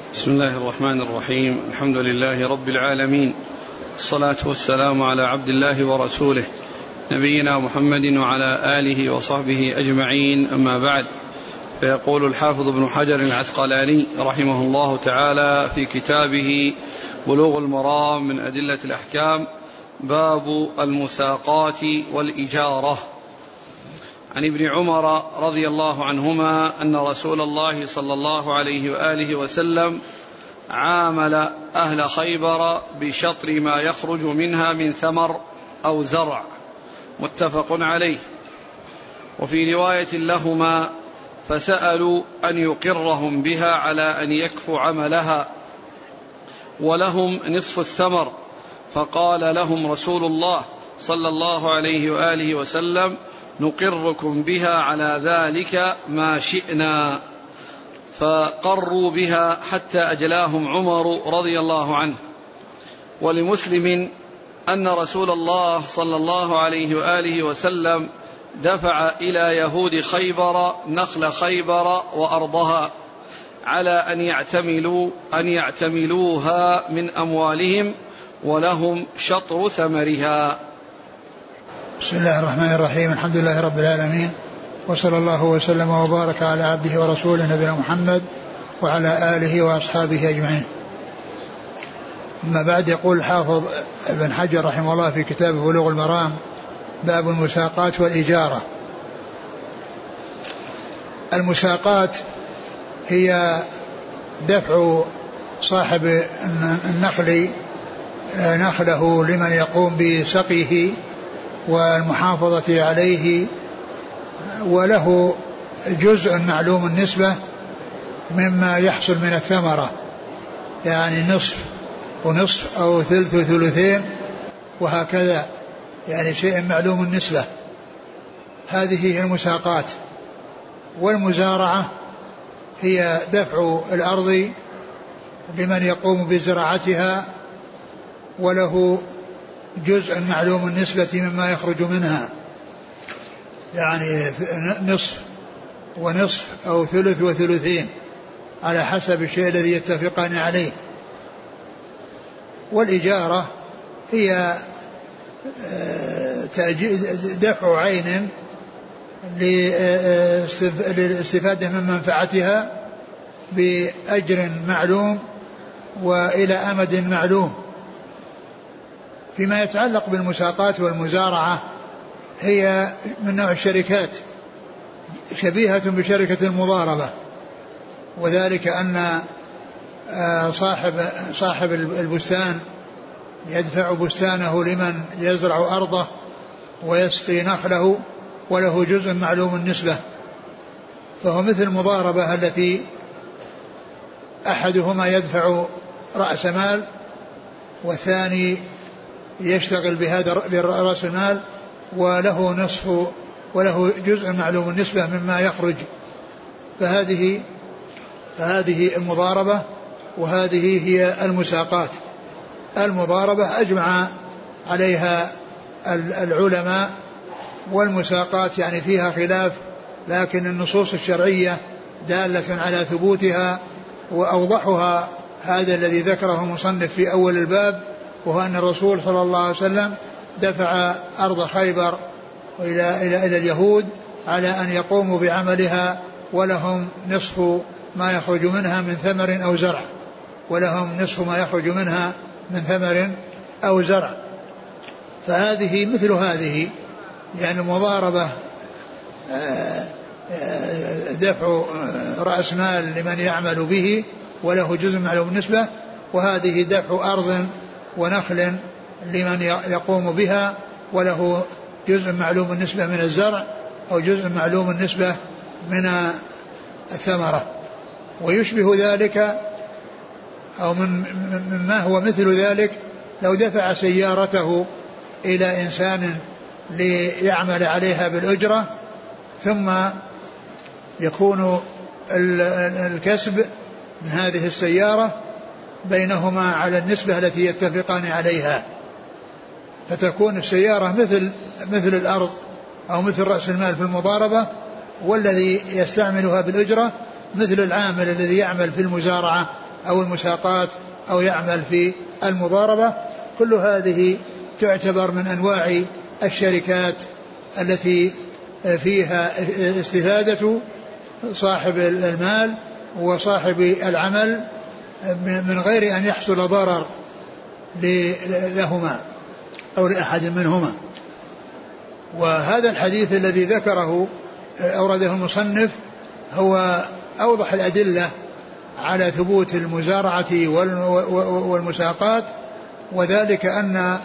بسم الله الرحمن الرحيم. الحمد لله رب العالمين. الصلاة والسلام على عبد الله ورسوله نبينا محمد وعلى آله وصحبه أجمعين. أما بعد فيقول الحافظ ابن حجر العسقلاني رحمه الله تعالى في كتابه بلوغ المرام من أدلة الأحكام باب المساقات والإجارة. عن ابن عمر رضي الله عنهما أن رسول الله صلى الله عليه وآله وسلم عامل أهل خيبر بشطر ما يخرج منها من ثمر أو زرع متفق عليه. وفي رواية لهما فسألوا أن يقرهم بها على أن يكفوا عملها ولهم نصف الثمر. فقال لهم رسول الله صلى الله عليه وآله وسلم نقركم بها على ذلك ما شئنا. فقروا بها حتى أجلاهم عمر رضي الله عنه. ولمسلم أن رسول الله صلى الله عليه وآله وسلم دفع إلى يهود خيبر نخل خيبر وأرضها على أن يعتملوا أن يعتملوها من أموالهم ولهم شطر ثمرها. بسم الله الرحمن الرحيم الحمد لله رب العالمين وصلى الله وسلم وبارك على عبده ورسوله نبينا محمد وعلى آله وأصحابه أجمعين. أما بعد يقول الحافظ ابن حجر رحمه الله في كتابه بلوغ المرام باب المساقات والإجارة. المساقات هي دفع صاحب النخل نخله لمن يقوم بسقيه والمحافظة عليه وله جزء معلوم النسبة مما يحصل من الثمرة يعني نصف ونصف أو ثلث وثلثين وهكذا يعني شيء معلوم النسبة. هذه هي المساقات. والمزارعة هي دفع الأرض لمن يقوم بزراعتها وله جزء معلوم النسبة مما يخرج منها. يعني نصف ونصف أو ثلث وثلثين على حسب الشيء الذي يتفقان عليه. والإجارة هي آه، دفع عين للاستفادة من منفعتها بأجر معلوم وإلى أمد معلوم. فيما يتعلق بالمساقات والمزارعة هي من نوع الشركات شبيهة بشركة المضاربة. وذلك أن آه، صاحب صاحب البستان يدفع بستانه لمن يزرع أرضه ويسقي نخله وله جزء معلوم النسبة. فهو مثل المضاربة التي أحدهما يدفع رأس مال والثاني يشتغل بهذا برأس المال وله نصف وله جزء معلوم النسبة مما يخرج. فهذه فهذه المضاربة وهذه هي المساقات. المضاربة أجمع عليها العلماء والمساقات يعني فيها خلاف لكن النصوص الشرعية دالة على ثبوتها وأوضحها هذا الذي ذكره المصنف في أول الباب وهو أن الرسول صلى الله عليه وسلم دفع أرض خيبر إلى إلى إلى اليهود على أن يقوموا بعملها ولهم نصف ما يخرج منها من ثمر أو زرع. ولهم نصف ما يخرج منها من ثمر أو زرع. فهذه مثل هذه. يعني المضاربة آه، آه، دفع آه، رأس مال لمن يعمل به وله جزء معلوم النسبة وهذه دفع أرض ونخل لمن يقوم بها وله جزء معلوم النسبة من الزرع أو جزء معلوم النسبة من الثمرة. ويشبه ذلك أو من مما هو مثل ذلك لو دفع سيارته إلى إنسان ليعمل عليها بالأجرة ثم يكون الكسب من هذه السيارة بينهما على النسبة التي يتفقان عليها. فتكون السيارة مثل مثل الأرض أو مثل رأس المال في المضاربة والذي يستعملها بالأجرة مثل العامل الذي يعمل في المزارعة أو المساقات أو يعمل في المضاربة. كل هذه تعتبر من أنواع الشركات التي فيها استفادة صاحب المال وصاحب العمل من غير أن يحصل ضرر لهما أو لأحد منهما. وهذا الحديث الذي ذكره أورده المصنف هو أوضح الأدلة على ثبوت المزارعة والمساقات وذلك أن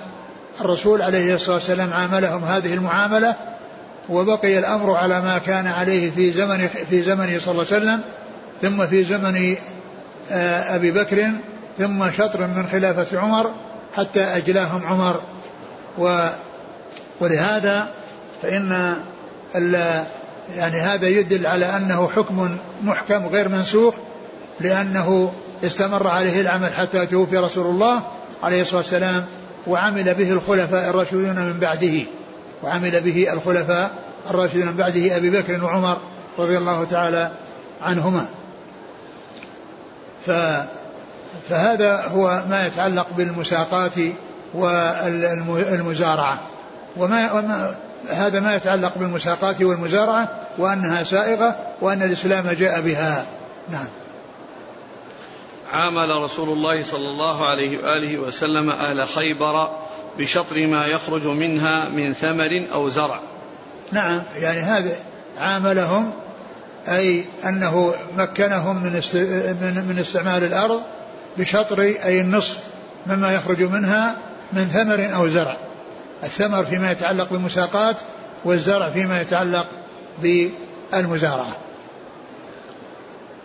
الرسول عليه الصلاة والسلام عاملهم هذه المعاملة وبقي الأمر على ما كان عليه في زمن في زمنه صلى الله عليه وسلم ثم في زمن آه، أبي بكر ثم شطر من خلافة عمر حتى أجلاهم عمر. و ولهذا فإن يعني هذا يدل على أنه حكم محكم غير منسوخ لأنه استمر عليه العمل حتى توفي رسول الله عليه الصلاة والسلام وعمل به الخلفاء الراشدون من بعده. وعمل به الخلفاء الراشدون من بعده أبي بكر وعمر رضي الله تعالى عنهما. ف فهذا هو ما يتعلق بالمساقات والمزارعة. وما, وما هذا ما يتعلق بالمساقات والمزارعة وأنها سائغة وأن الإسلام جاء بها. نعم. عامل رسول الله صلى الله عليه وآله وسلم أهل خيبر بشطر ما يخرج منها من ثمر أو زرع. نعم يعني هذا عاملهم أي أنه مكنهم من من استعمال الأرض بشطر أي النصف مما يخرج منها من ثمر أو زرع. الثمر فيما يتعلق بالمساقات والزرع فيما يتعلق بالمزارعة.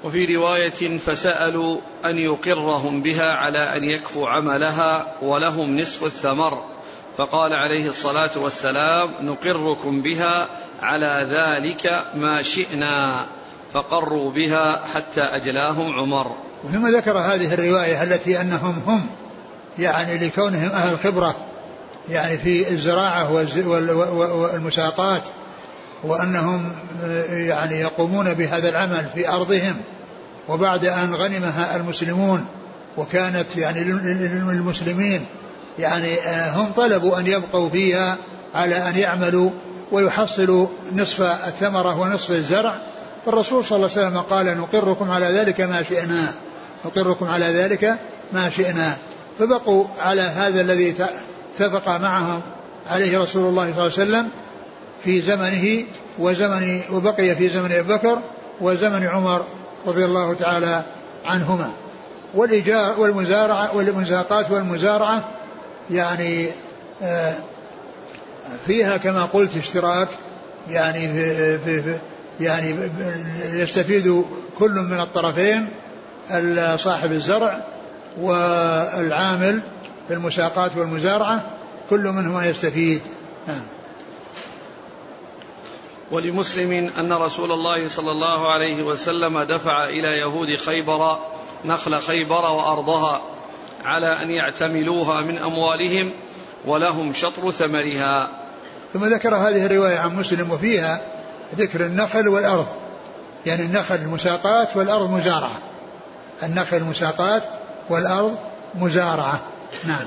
وفي رواية فسألوا أن يقرهم بها على أن يكفوا عملها ولهم نصف الثمر. فقال عليه الصلاة والسلام نقركم بها على ذلك ما شئنا فقروا بها حتى أجلاهم عمر. ثم ذكر هذه الرواية التي أنهم هم يعني لكونهم أهل خبرة يعني في الزراعة والمساقات وأنهم يعني يقومون بهذا العمل في أرضهم. وبعد أن غنمها المسلمون وكانت يعني للمسلمين يعني آه، هم طلبوا أن يبقوا فيها على أن يعملوا ويحصلوا نصف الثمرة ونصف الزرع. فالرسول صلى الله عليه وسلم قال نقركم على ذلك ما شئنا. نقركم على ذلك ما شئنا. فبقوا على هذا الذي اتفق معهم عليه رسول الله صلى الله عليه وسلم في زمنه وزمن وبقي في زمن أبي بكر وزمن عمر رضي الله تعالى عنهما. والإجار والمزارعة والمزاقات والمزارعة يعني آه، فيها كما قلت اشتراك يعني في, في, يعني يستفيد كل من الطرفين صاحب الزرع والعامل في المساقات والمزارعة كل منهما يستفيد. نعم. ولمسلم أن رسول الله صلى الله عليه وسلم دفع إلى يهود خيبر نخل خيبر وأرضها على أن يعتملوها من أموالهم ولهم شطر ثمرها. ثم ذكر هذه الرواية عن مسلم وفيها ذكر النخل والأرض. يعني النخل المساقات والأرض مزارعة. النخل المساقات والأرض مزارعة. نعم.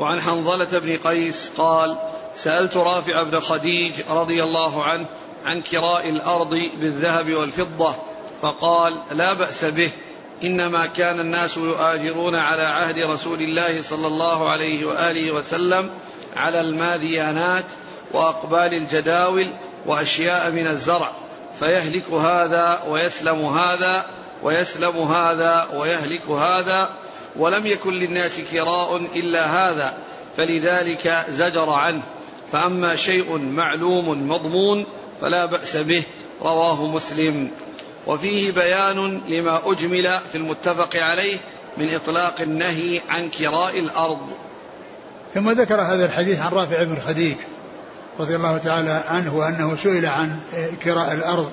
وعن حنظلة بن قيس قال سألت رافع بن خديج رضي الله عنه عن كراء الأرض بالذهب والفضة فقال لا بأس به إنما كان الناس يؤاجرون على عهد رسول الله صلى الله عليه وآله وسلم على الماذيانات وأقبال الجداول وأشياء من الزرع فيهلك هذا ويسلم هذا ويسلم هذا ويهلك هذا ولم يكن للناس كراء إلا هذا فلذلك زجر عنه. فأما شيء معلوم مضمون فلا بأس به رواه مسلم. وفيه بيان لما أجمل في المتفق عليه من إطلاق النهي عن كراء الأرض. ثم ذكر هذا الحديث عن رافع بن خديج رضي الله تعالى عنه وأنه سئل عن كراء الأرض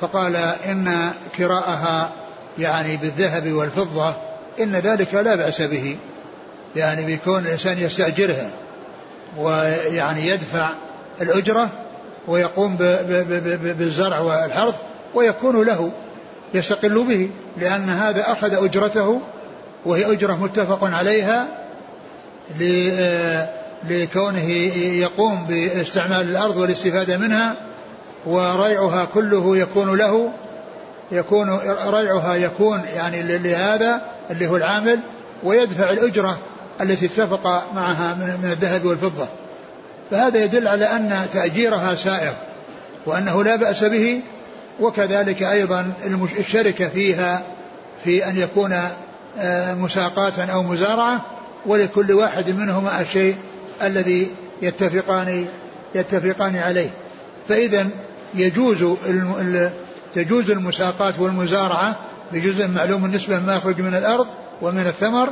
فقال إن كراءها يعني بالذهب والفضة إن ذلك لا بأس به يعني بيكون الإنسان يستأجرها ويعني يدفع الأجرة ويقوم بالزرع والحرث ويكون له يستقل به لأن هذا أخذ أجرته وهي أجرة متفق عليها لكونه يقوم باستعمال الأرض والاستفادة منها وريعها كله يكون له يكون ريعها يكون يعني لهذا اللي هو العامل ويدفع الأجرة التي اتفق معها من الذهب والفضة. فهذا يدل على أن تأجيرها سائغ وأنه لا بأس به وكذلك أيضا الشركة فيها في أن يكون آه، مساقاة أو مزارعة ولكل واحد منهما الشيء الذي يتفقان يتفقان عليه. فإذا يجوز تجوز المساقات والمزارعة بجزء معلوم النسبة ما يخرج من الأرض ومن الثمر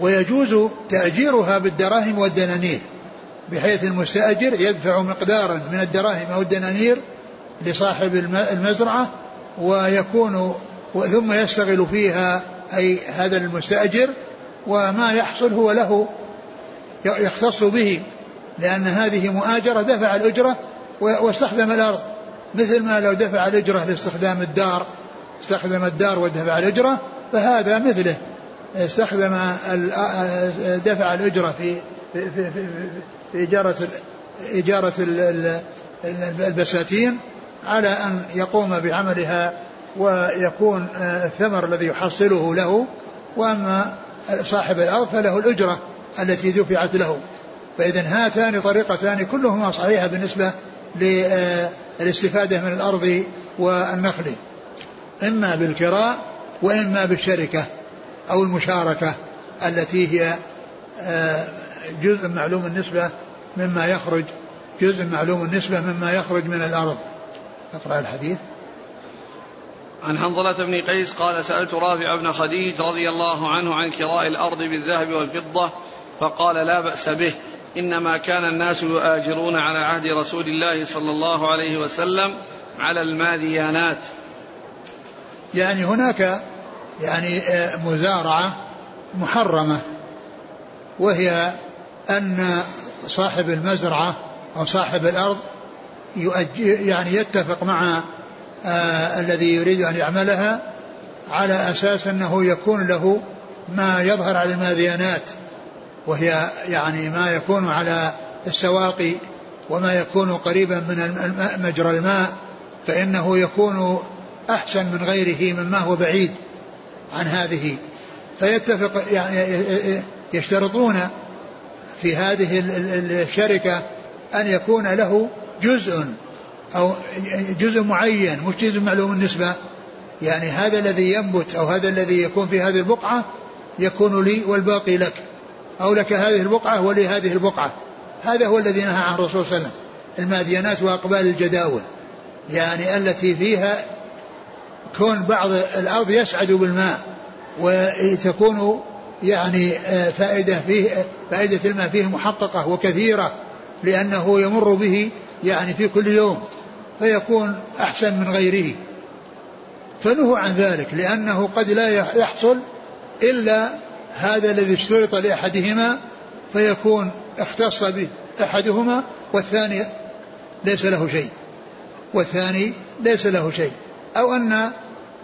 ويجوز تأجيرها بالدراهم والدنانير بحيث المستأجر يدفع مقدارا من الدراهم أو الدنانير لصاحب المزرعة ويكون ثم يشتغل فيها أي هذا المستأجر وما يحصل هو له يختص به لأن هذه مؤاجرة دفع الأجرة واستخدم الأرض. مثل ما لو دفع الأجرة لاستخدام الدار استخدم الدار ودفع الأجرة فهذا مثله. استخدم دفع الأجرة في في في, في, إجارة إجارة البساتين على أن يقوم بعملها ويكون الثمر الذي يحصله له. وأما صاحب الأرض فله الأجرة التي دفعت له. فإذا هاتان طريقتان كلهما صحيحة بالنسبة للاستفادة من الأرض والنخل. إما بالكراء وإما بالشركة أو المشاركة التي هي آه، جزء معلوم النسبة مما يخرج جزء معلوم النسبة مما يخرج من الأرض. اقرأ الحديث. عن حنظلة بن قيس قال سألت رافع بن خديج رضي الله عنه عن كراء الأرض بالذهب والفضة فقال لا بأس به إنما كان الناس يؤاجرون على عهد رسول الله صلى الله عليه وسلم على الماذيانات يعني هناك يعني آه، مزارعة محرمة وهي أن صاحب المزرعة أو صاحب الأرض يعني يتفق مع آه الذي يريد أن يعملها على أساس أنه يكون له ما يظهر على الماذيانات وهي يعني ما يكون على السواقي وما يكون قريبا من مجرى الماء فإنه يكون أحسن من غيره مما هو بعيد عن هذه. فيتفق يعني يشترطون في هذه الشركة أن يكون له جزء أو جزء معين مش جزء معلوم النسبة. يعني هذا الذي ينبت أو هذا الذي يكون في هذه البقعة يكون لي والباقي لك. أو لك هذه البقعة ولي هذه البقعة. هذا هو الذي نهى عن الرسول صلى الله عليه وسلم. الماديانات وأقبال الجداول. يعني التي فيها كون بعض الأرض يسعد بالماء وتكون يعني فائدة فيه فائدة الماء فيه محققة وكثيرة لأنه يمر به يعني في كل يوم. فيكون أحسن من غيره. فنهوا عن ذلك لأنه قد لا يحصل إلا هذا الذي اشترط لأحدهما فيكون اختص به أحدهما والثاني ليس له شيء. والثاني ليس له شيء. أو أن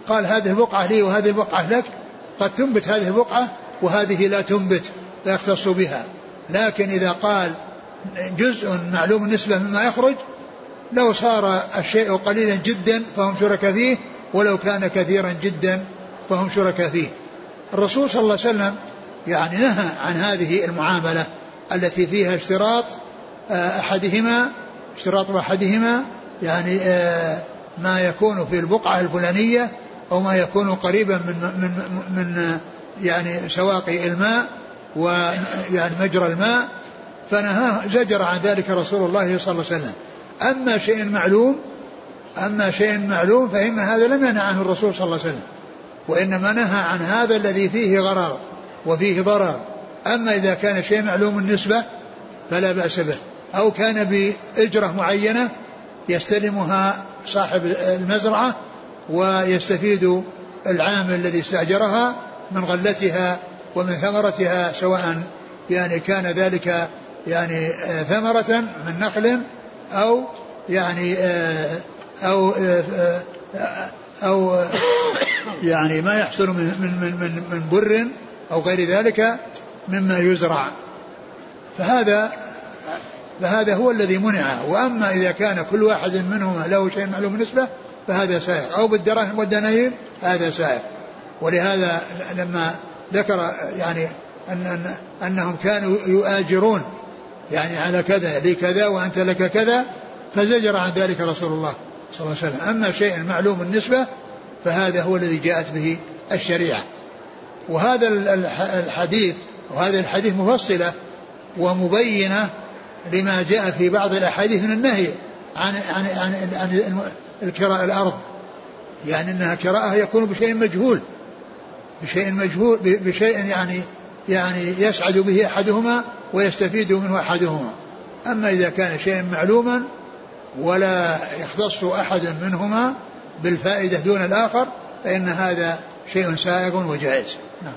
قال هذه البقعة لي وهذه البقعة لك قد تنبت هذه البقعة وهذه لا تنبت لا يختص بها. لكن إذا قال جزء معلوم النسبة مما يخرج لو صار الشيء قليلا جدا فهم شركاء فيه ولو كان كثيرا جدا فهم شركاء فيه. الرسول صلى الله عليه وسلم يعني نهى عن هذه المعاملة التي فيها اشتراط آه، أحدهما اشتراط أحدهما يعني آه، ما يكون في البقعة الفلانية أو ما يكون قريبا من من من يعني سواقي الماء ويعني مجرى الماء. فنهاه زجر عن ذلك رسول الله صلى الله عليه وسلم. أما شيء معلوم أما شيء معلوم فإن هذا لم ينهى عنه الرسول صلى الله عليه وسلم وإنما نهى عن هذا الذي فيه غرر وفيه ضرر. أما إذا كان شيء معلوم النسبة فلا بأس به أو كان بإجرة معينة يستلمها صاحب المزرعة ويستفيد العامل الذي استأجرها من غلتها ومن ثمرتها سواء يعني كان ذلك يعني آه، ثمرة من نخل أو يعني آه، أو أو يعني ما يحصل من من من من بر أو غير ذلك مما يزرع. فهذا فهذا هو الذي منع. وأما إذا كان كل واحد منهما له شيء معلوم نسبة فهذا سائر. أو بالدراهم والدنانير هذا سائر. ولهذا لما ذكر يعني أن أنهم كانوا يؤاجرون يعني على كذا لي كذا وأنت لك كذا فزجر عن ذلك رسول الله صلى الله عليه وسلم. أما شيء معلوم النسبة فهذا هو الذي جاءت به الشريعة. وهذا الحديث وهذا الحديث مفصلة ومبينة لما جاء في بعض الأحاديث من النهي عن عن عن, عن الكراء الأرض. يعني أنها كراءة يكون بشيء مجهول بشيء مجهول بشيء يعني يعني يسعد به أحدهما ويستفيد منه أحدهما. أما إذا كان شيئا معلوما ولا يختص أحد منهما بالفائدة دون الآخر فإن هذا شيء سائغ وجائز. نعم.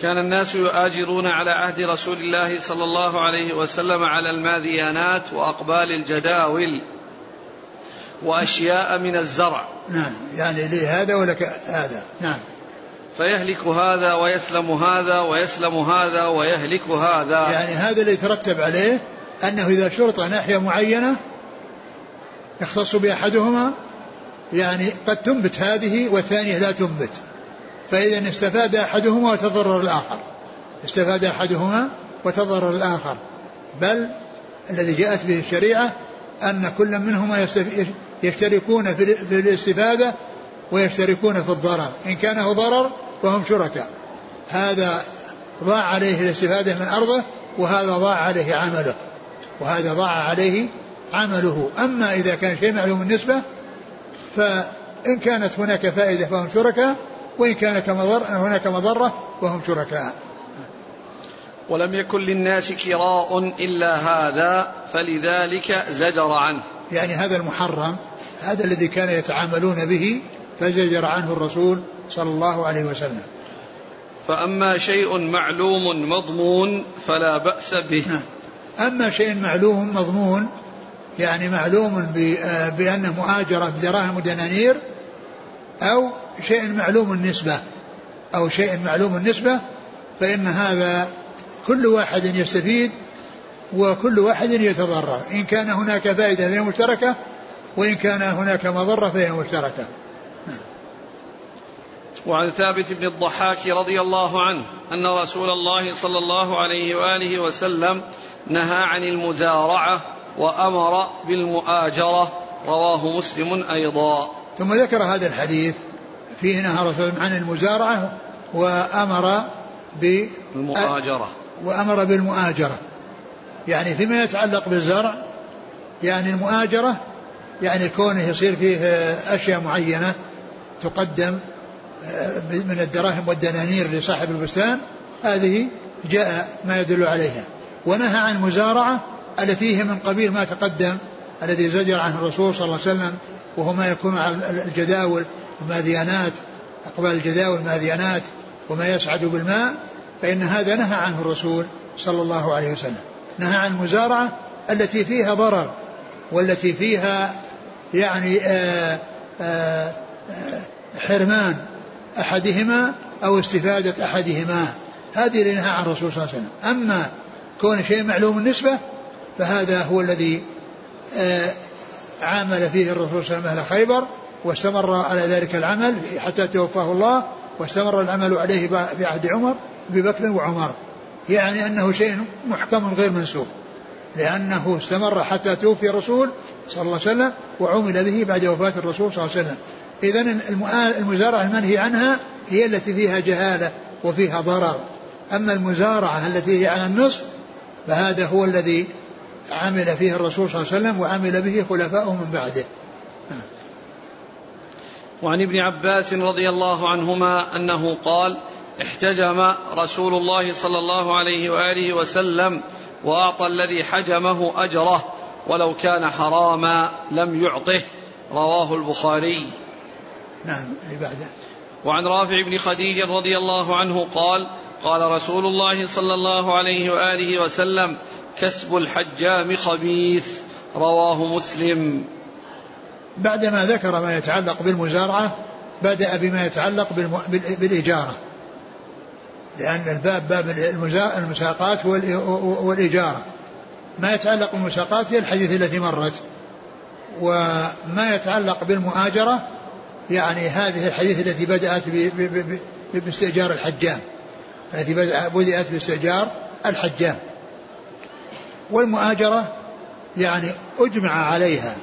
كان الناس يؤاجرون على عهد رسول الله صلى الله عليه وسلم على الماذيانات وأقبال الجداول وأشياء من الزرع. نعم. يعني لي هذا ولك هذا. نعم. فيهلك هذا ويسلم هذا ويسلم هذا ويهلك هذا. يعني هذا اللي يترتب عليه أنه إذا شرط ناحية معينة يختص بأحدهما يعني قد تنبت هذه والثانية لا تنبت. فإذا استفاد أحدهما وتضرر الآخر. استفاد أحدهما وتضرر الآخر. بل الذي جاءت به الشريعة أن كل منهما يشتركون في الاستفادة ويشتركون في الضرر. إن كان ضرر فهم شركاء. هذا ضاع عليه الاستفادة من أرضه وهذا ضاع عليه عمله. وهذا ضاع عليه عمله. أما إذا كان شيء معلوم النسبة فإن كانت هناك فائدة فهم شركاء وإن كان كمضر هناك مضرة وهم شركاء. ولم يكن للناس كراء إلا هذا فلذلك زجر عنه. يعني هذا المحرم هذا الذي كان يتعاملون به فزجر عنه الرسول صلى الله عليه وسلم. فأما شيء معلوم مضمون فلا بأس به. نعم. أما شيء معلوم مضمون يعني معلوم آه، بأنه مؤاجرة بدراهم ودنانير أو شيء معلوم النسبة أو شيء معلوم النسبة فإن هذا كل واحد يستفيد وكل واحد يتضرر. إن كان هناك فائدة فهي مشتركة وإن كان هناك مضرة فهي مشتركة. وعن ثابت بن الضحاك رضي الله عنه أن رسول الله صلى الله عليه وآله وسلم نهى عن المزارعة وأمر بالمؤاجرة. رواه مسلم أيضا. ثم ذكر هذا الحديث فيه نهى رسول عن المزارعة وأمر بالمؤاجرة. وأمر بالمؤاجرة. يعني فيما يتعلق بالزرع يعني المؤاجرة يعني كونه يصير فيه أشياء معينة تقدم من الدراهم والدنانير لصاحب البستان هذه جاء ما يدل عليها. ونهى عن المزارعة التي هي من قبيل ما تقدم الذي زجر عنه الرسول صلى الله عليه وسلم وهو ما يكون على الجداول الماذيانات أقبال الجداول الماذيانات وما يسعد بالماء فإن هذا نهى عنه الرسول صلى الله عليه وسلم. نهى عن المزارعة التي فيها ضرر والتي فيها يعني آآ آه، آآ آه، حرمان. أحدهما أو استفادة أحدهما. هذه اللي نهى عن الرسول صلى الله عليه وسلم. أما كون شيء معلوم النسبة فهذا هو الذي آه، عامل فيه الرسول صلى الله عليه وسلم أهل خيبر واستمر على ذلك العمل حتى توفاه الله واستمر العمل عليه في عهد عمر أبي بكر وعمر. يعني أنه شيء محكم غير منسوخ لأنه استمر حتى توفي الرسول صلى الله عليه وسلم وعمل به بعد وفاة الرسول صلى الله عليه وسلم. إذا المزارعة المنهي عنها هي التي فيها جهالة وفيها ضرر. أما المزارعة التي هي على النصف فهذا هو الذي عمل فيه الرسول صلى الله عليه وسلم وعمل به خلفاؤه من بعده. وعن ابن عباس رضي الله عنهما أنه قال احتجم رسول الله صلى الله عليه وآله وسلم وأعطى الذي حجمه أجره ولو كان حراما لم يعطه. رواه البخاري. نعم اللي بعده وعن رافع بن خديج رضي الله عنه قال قال رسول الله صلى الله عليه وآله وسلم كسب الحجام خبيث. رواه مسلم. بعدما ذكر ما يتعلق بالمزارعة بدأ بما يتعلق بالإجارة. لأن الباب باب المساقات والإجارة. ما يتعلق بالمساقات هي الحديث التي مرت. وما يتعلق بالمؤاجرة يعني هذه الحديث التي بدأت باستئجار الحجام. التي بدأت باستئجار الحجام. والمؤاجرة يعني أجمع عليها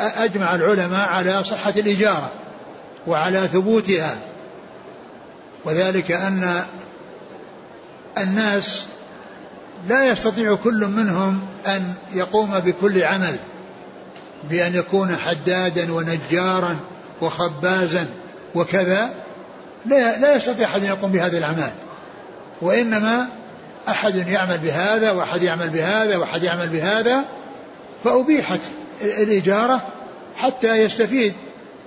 أجمع العلماء على صحة الإجارة وعلى ثبوتها. وذلك أن الناس لا يستطيع كل منهم أن يقوم بكل عمل بأن يكون حدادا ونجارا وخبازا وكذا لا, لا يستطيع أحد أن يقوم بهذه الأعمال. وإنما أحد يعمل بهذا وأحد يعمل بهذا وأحد يعمل بهذا فأبيحت الإجارة حتى يستفيد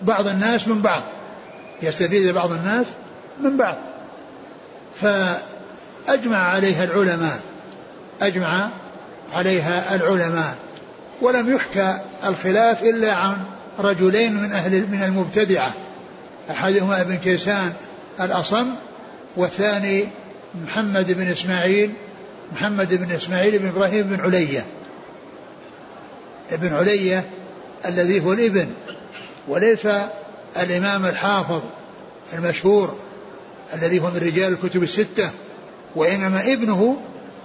بعض الناس من بعض. يستفيد بعض الناس من بعض. فأجمع عليها العلماء أجمع عليها العلماء ولم يحكى الخلاف إلا عن رجلين من أهل من المبتدعة. أحدهما ابن كيسان الأصم والثاني محمد بن إسماعيل محمد بن إسماعيل بن إبراهيم بن علية. ابن علية الذي هو الإبن وليس الإمام الحافظ المشهور الذي هو من رجال الكتب الستة وإنما ابنه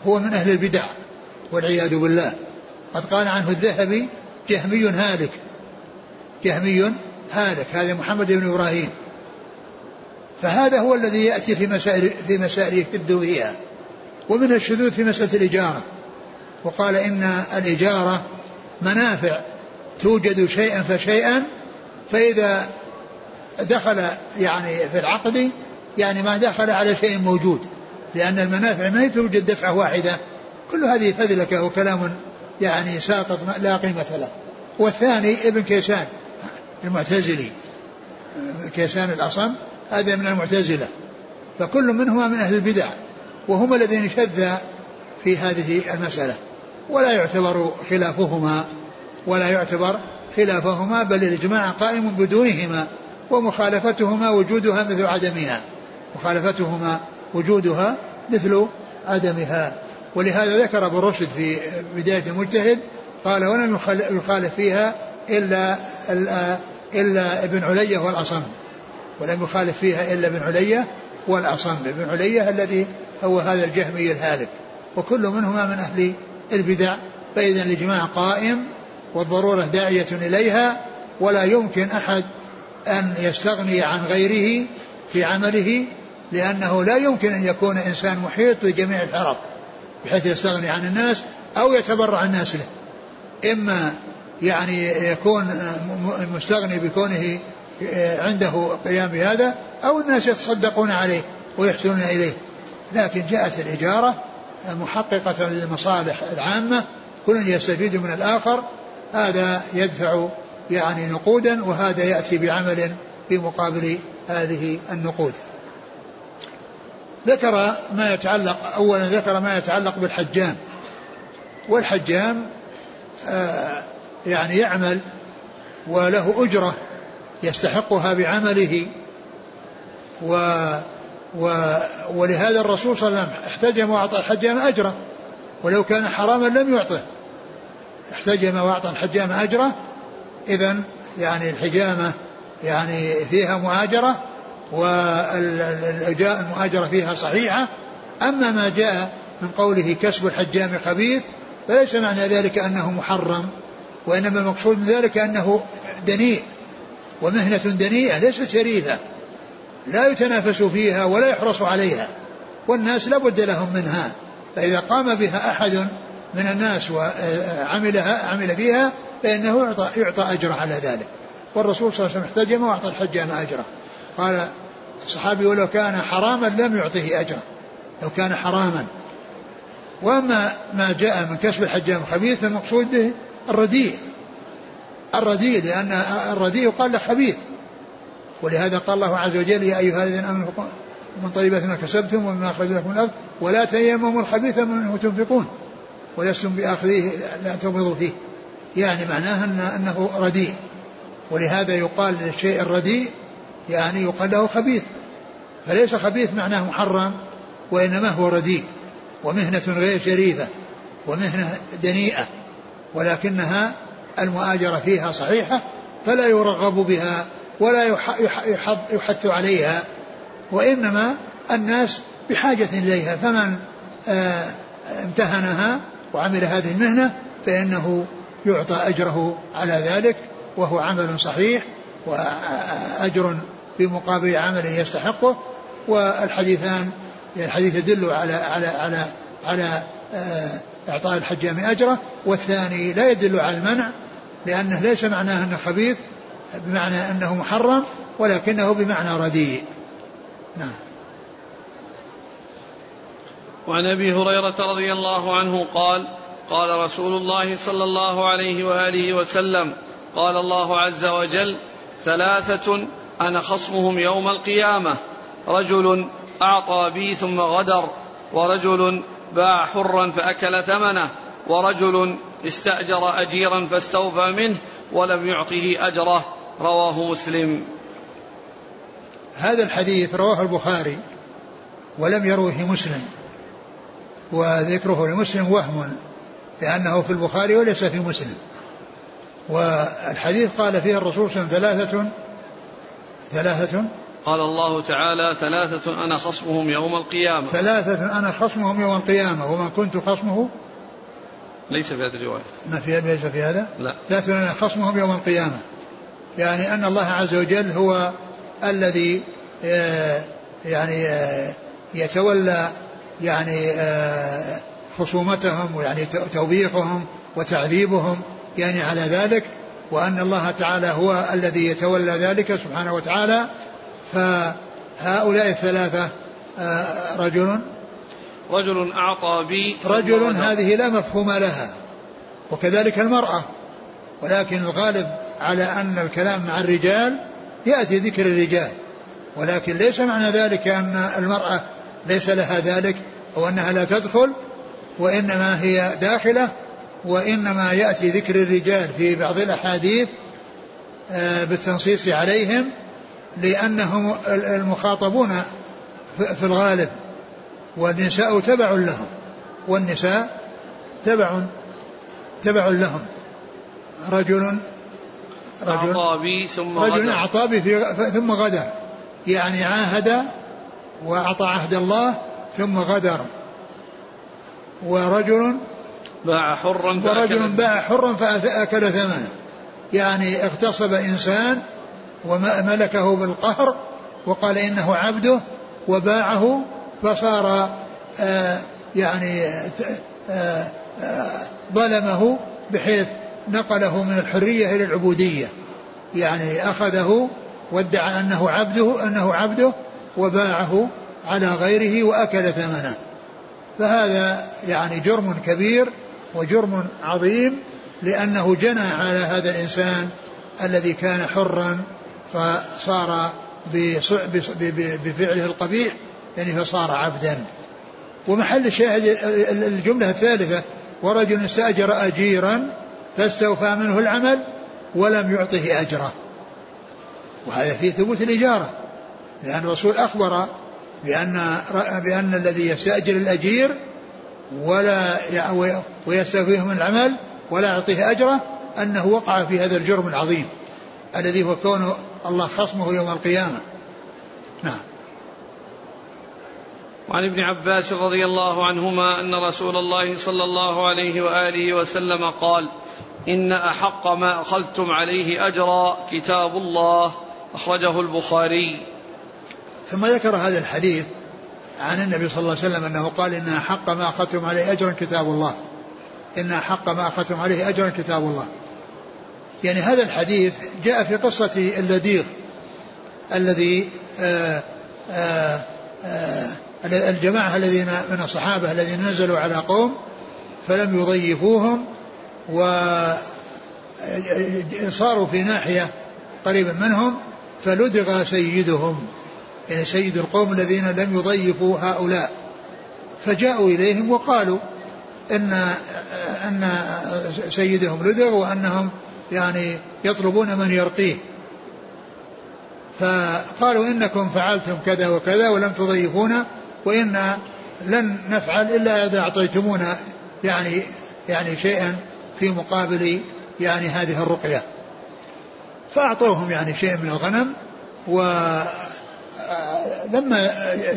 هو من أهل البدع والعياذ بالله. قد قال عنه الذهبي جهمي هالك. جهمي هالك هذا محمد بن إبراهيم. فهذا هو الذي يأتي في مسائل في مسائل يشد ومن الشذوذ في مسألة الإجارة. وقال إن الإجارة منافع توجد شيئا فشيئا فإذا دخل يعني في العقد يعني ما دخل على شيء موجود لأن المنافع ما توجد دفعة واحدة. كل هذه فذلكة وكلام يعني ساقط لا قيمة له. والثاني ابن كيسان المعتزلي كيسان الأصم هذا من المعتزلة. فكل منهما من أهل البدع وهما الذين شذ في هذه المسألة. ولا يعتبر خلافهما ولا يعتبر خلافهما بل الإجماع قائم بدونهما ومخالفتهما وجودها مثل عدمها. مخالفتهما وجودها مثل عدمها. ولهذا ذكر أبو رشد في بداية المجتهد قال ولم يخالف فيها إلا إلا ابن علية والأصم. ولم يخالف فيها إلا ابن علية والأصم. ابن علية الذي هو هذا الجهمي الهالك. وكل منهما من أهل البدع. فاذا الإجماع قائم والضرورة داعية إليها. ولا يمكن أحد أن يستغني عن غيره في عمله لأنه لا يمكن أن يكون إنسان محيط بجميع العرب بحيث يستغني عن الناس أو يتبرع الناس له. إما يعني يكون مستغني بكونه عنده قيام بهذا أو الناس يتصدقون عليه ويحسنون إليه. لكن جاءت الإجارة محققة للمصالح العامة كل يستفيد من الآخر هذا يدفع يعني نقودا وهذا يأتي بعمل في مقابل هذه النقود. ذكر ما يتعلق أولا ذكر ما يتعلق بالحجام. والحجام آه يعني يعمل وله أجرة يستحقها بعمله. و و ولهذا الرسول صلى الله عليه وسلم احتجم وأعطى الحجام أجره. ولو كان حراما لم يعطه. احتجم وأعطى الحجام أجره. اذا يعني الحجامة يعني فيها مؤاجره والمؤاجرة فيها صحيحة. أما ما جاء من قوله كسب الحجام خبيث فليس معنى ذلك أنه محرم. وإنما المقصود من ذلك أنه دنيء ومهنة دنيئة ليست شريفة. لا يتنافس فيها ولا يحرص عليها. والناس لا بد لهم منها. فإذا قام بها أحد من الناس وعملها عمل فيها فإنه يعطى, يعطى أجر على ذلك. والرسول صلى الله عليه وسلم احتجم وأعطى الحجام أجره. قال الصحابي ولو كان حراما لم يعطه أجرا لو كان حراما. وأما ما جاء من كسب الحجام خبيث فالمقصود به الرديء. الرديء لأن الرديء يقال له خبيث ولهذا قال الله عز وجل يا أيها الذين آمنوا من طيبات ما كسبتم ومما أخرج لكم من الأرض ولا تيمموا الخبيث منه تنفقون ولستم بآخذيه لا تغمضوا فيه. يعني معناه أنه رديء. ولهذا يقال للشيء الرديء يعني يقال له خبيث. فليس خبيث معناه محرم وإنما هو رديء ومهنة غير شريفة ومهنة دنيئة. ولكنها المؤاجرة فيها صحيحة فلا يرغب بها ولا يحث عليها وإنما الناس بحاجة إليها. فمن آه، امتهنها وعمل هذه المهنة فإنه يعطى أجره على ذلك وهو عمل صحيح وأجر بمقابل عمل يستحقه. والحديثان الحديث يدل على على على على آه، إعطاء الحجام أجره والثاني لا يدل على المنع لأنه ليس معناه أنه خبيث بمعنى أنه محرم ولكنه بمعنى رديء. نعم. وعن أبي هريرة رضي الله عنه قال قال رسول الله صلى الله عليه وآله وسلم قال الله عز وجل ثلاثة أنا خصمهم يوم القيامة رجل أعطى بي ثم غدر ورجل باع حرا فأكل ثمنه ورجل استأجر أجيرا فاستوفى منه ولم يعطه أجره رواه مسلم. هذا الحديث رواه البخاري ولم يروه مسلم وذكره لمسلم وهم لأنه في البخاري وليس في مسلم. والحديث قال فيه الرسول صلى الله عليه وسلم ثلاثة ثلاثة قال الله تعالى ثلاثة أنا خصمهم يوم القيامة. ثلاثة أنا خصمهم يوم القيامة. ومن كنت خصمه؟ ليس في هذه الرواية. ما في ليس في هذا؟ لا. ثلاثة أنا خصمهم يوم القيامة. يعني أن الله عز وجل هو الذي آه، يعني آه، يتولى يعني آه، خصومتهم ويعني توبيخهم وتعذيبهم يعني على ذلك. وأن الله تعالى هو الذي يتولى ذلك سبحانه وتعالى. فهؤلاء الثلاثة رجل؟ رجل أعطى بي رجل هذه لا مفهوم لها وكذلك المرأة. ولكن الغالب على أن الكلام مع الرجال يأتي ذكر الرجال. ولكن ليس معنى ذلك أن المرأة ليس لها ذلك أو أنها لا تدخل وإنما هي داخلة وإنما يأتي ذكر الرجال في بعض الأحاديث آه، بالتنصيص عليهم لأنهم المخاطبون في الغالب والنساء تبع لهم والنساء تبع تبع لهم. رجل رجل أعطى بي ثم رجل غدر أعطى بي ثم غدر يعني عاهد وأعطى عهد الله ثم غدر. ورجل باع حرا ورجل باع حرا فأكل ثمنه. يعني اغتصب إنسان وملكه بالقهر وقال إنه عبده وباعه فصار آه يعني آه آه ظلمه بحيث نقله من الحرية إلى العبودية. يعني أخذه وادعى أنه عبده أنه عبده وباعه على غيره وأكل ثمنه. فهذا يعني جرم كبير وجرم عظيم لأنه جنى على هذا الإنسان الذي كان حرا فصار بفعله القبيح يعني فصار عبدا. ومحل الشاهد الجملة الثالثة ورجل استأجر أجيرا فاستوفى منه العمل ولم يعطه أجره. وهذا فيه ثبوت الإجارة لأن الرسول أخبر بأن بأن الذي يستأجر الأجير ولا ويستوفيه من العمل ولا يعطيه أجره أنه وقع في هذا الجرم العظيم الذي هو كون الله خصمه يوم القيامة. نعم. وعن ابن عباس رضي الله عنهما أن رسول الله صلى الله عليه وآله وسلم قال إن أحق ما أخذتم عليه أجرا كتاب الله. أخرجه البخاري. ثم ذكر هذا الحديث عن النبي صلى الله عليه وسلم أنه قال إن أحق ما أخذتم عليه أجرا كتاب الله. إن أحق ما أخذتم عليه أجرا كتاب الله. يعني هذا الحديث جاء في قصة اللديغ الذي آآ آآ آآ الجماعة الذين من الصحابة الذين نزلوا على قوم فلم يضيفوهم وصاروا في ناحية قريبا منهم فلدغ سيدهم يعني سيد القوم الذين لم يضيفوا هؤلاء. فجاءوا إليهم وقالوا إن إن سيدهم لدغ وأنهم يعني يطلبون من يرقيه. فقالوا إنكم فعلتم كذا وكذا ولم تضيفونا وإنا لن نفعل إلا إذا أعطيتمونا يعني يعني شيئا في مقابل يعني هذه الرقية. فأعطوهم يعني شيء من الغنم ولما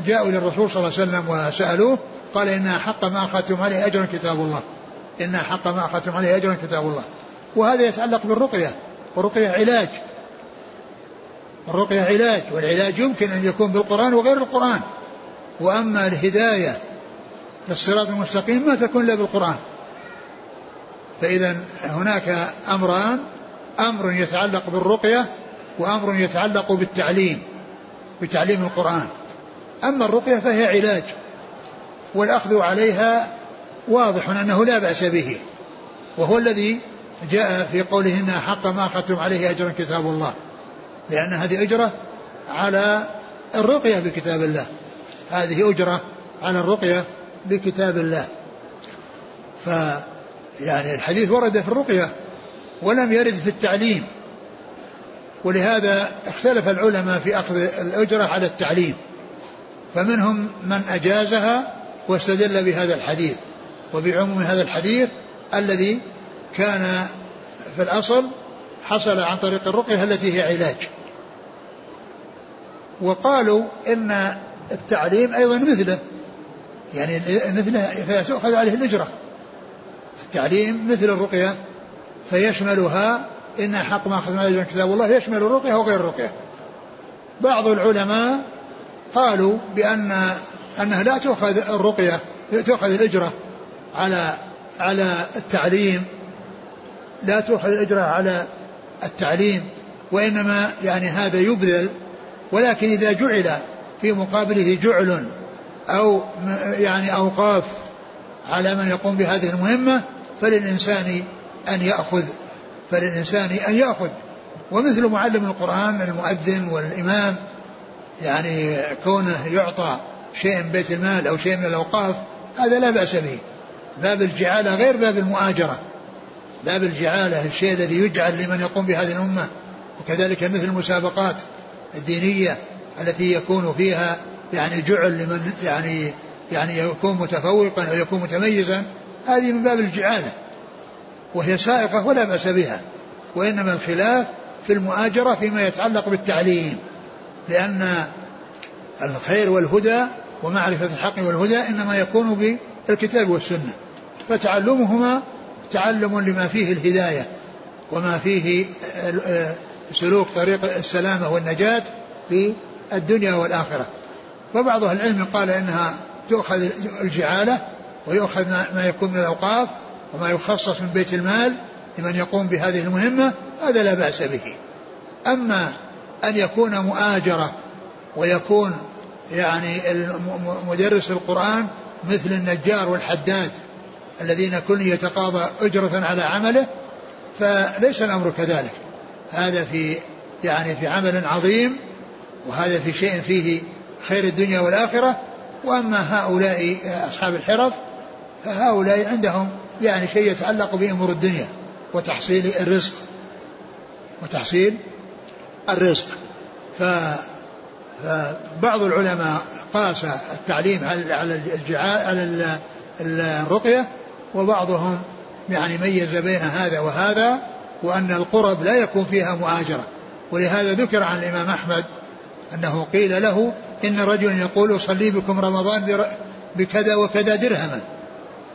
جاءوا للرسول صلى الله عليه وسلم وسألوه قال إن حق ما أخذتم عليه أجرا كتاب الله. إن حق ما أخذتم عليه أجرا كتاب الله. وهذا يتعلق بالرقية والرقية علاج. الرقية علاج والعلاج يمكن أن يكون بالقرآن وغير القرآن. وأما الهداية للصراط المستقيم ما تكون إلا بالقرآن. فإذا هناك أمران أمر يتعلق بالرقية وأمر يتعلق بالتعليم بتعليم القرآن. أما الرقية فهي علاج والأخذ عليها واضح أنه لا بأس به وهو الذي جاء في قوله إن حق ما أخذتم عليه أجرا كتاب الله. لأن هذه أجرة على الرقية بكتاب الله. هذه أجرة على الرقية بكتاب الله. ف يعني الحديث ورد في الرقية ولم يرد في التعليم. ولهذا اختلف العلماء في أخذ الأجرة على التعليم. فمنهم من أجازها واستدل بهذا الحديث. وبعموم هذا الحديث الذي كان في الأصل حصل عن طريق الرقية التي هي علاج. وقالوا إن التعليم أيضا مثله. يعني مثله فتؤخذ عليه الأجرة. التعليم مثل الرقية فيشملها إن حق ما أخذ من كتاب الله يشمل الرقية وغير الرقية. بعض العلماء قالوا بأن أنها لا تؤخذ الرقية تؤخذ الأجرة على على التعليم لا تؤخذ الأجرة على التعليم وإنما يعني هذا يبذل ولكن إذا جعل في مقابله جعل أو يعني أوقاف على من يقوم بهذه المهمة فللإنسان أن يأخذ فللإنسان أن يأخذ. ومثل معلم القرآن المؤذن والإمام يعني كونه يعطى شيء من بيت المال أو شيء من الأوقاف هذا لا بأس به. باب الجعالة غير باب المؤاجرة. باب الجعالة الشيء الذي يجعل لمن يقوم بهذه الأمة. وكذلك مثل المسابقات الدينية التي يكون فيها يعني جعل لمن يعني يعني يكون متفوقا أو يكون متميزا هذه من باب الجعاله. وهي سائقة ولا بأس بها. وإنما الخلاف في المؤاجرة فيما يتعلق بالتعليم. لأن الخير والهدى ومعرفة الحق والهدى إنما يكون بالكتاب والسنة. فتعلمهما تعلم لما فيه الهداية وما فيه سلوك طريق السلامة والنجاة في الدنيا والآخرة. وبعض أهل العلم قال إنها تؤخذ الجعالة ويؤخذ ما يكون من الأوقاف وما يخصص من بيت المال لمن يقوم بهذه المهمة هذا لا بأس به. أما أن يكون مؤاجرة ويكون يعني مدرس القرآن مثل النجار والحداد الذين كل يتقاضى أجرة على عمله فليس الأمر كذلك. هذا في يعني في عمل عظيم وهذا في شيء فيه خير الدنيا والآخرة. وأما هؤلاء أصحاب الحرف فهؤلاء عندهم يعني شيء يتعلق بأمور الدنيا وتحصيل الرزق وتحصيل الرزق. فبعض العلماء قاس التعليم على على على الرقية وبعضهم يعني ميز بين هذا وهذا وأن القرب لا يكون فيها مؤاجرة ولهذا ذكر عن الإمام أحمد أنه قيل له إن رجلا يقول أصلي بكم رمضان بكذا وكذا درهما.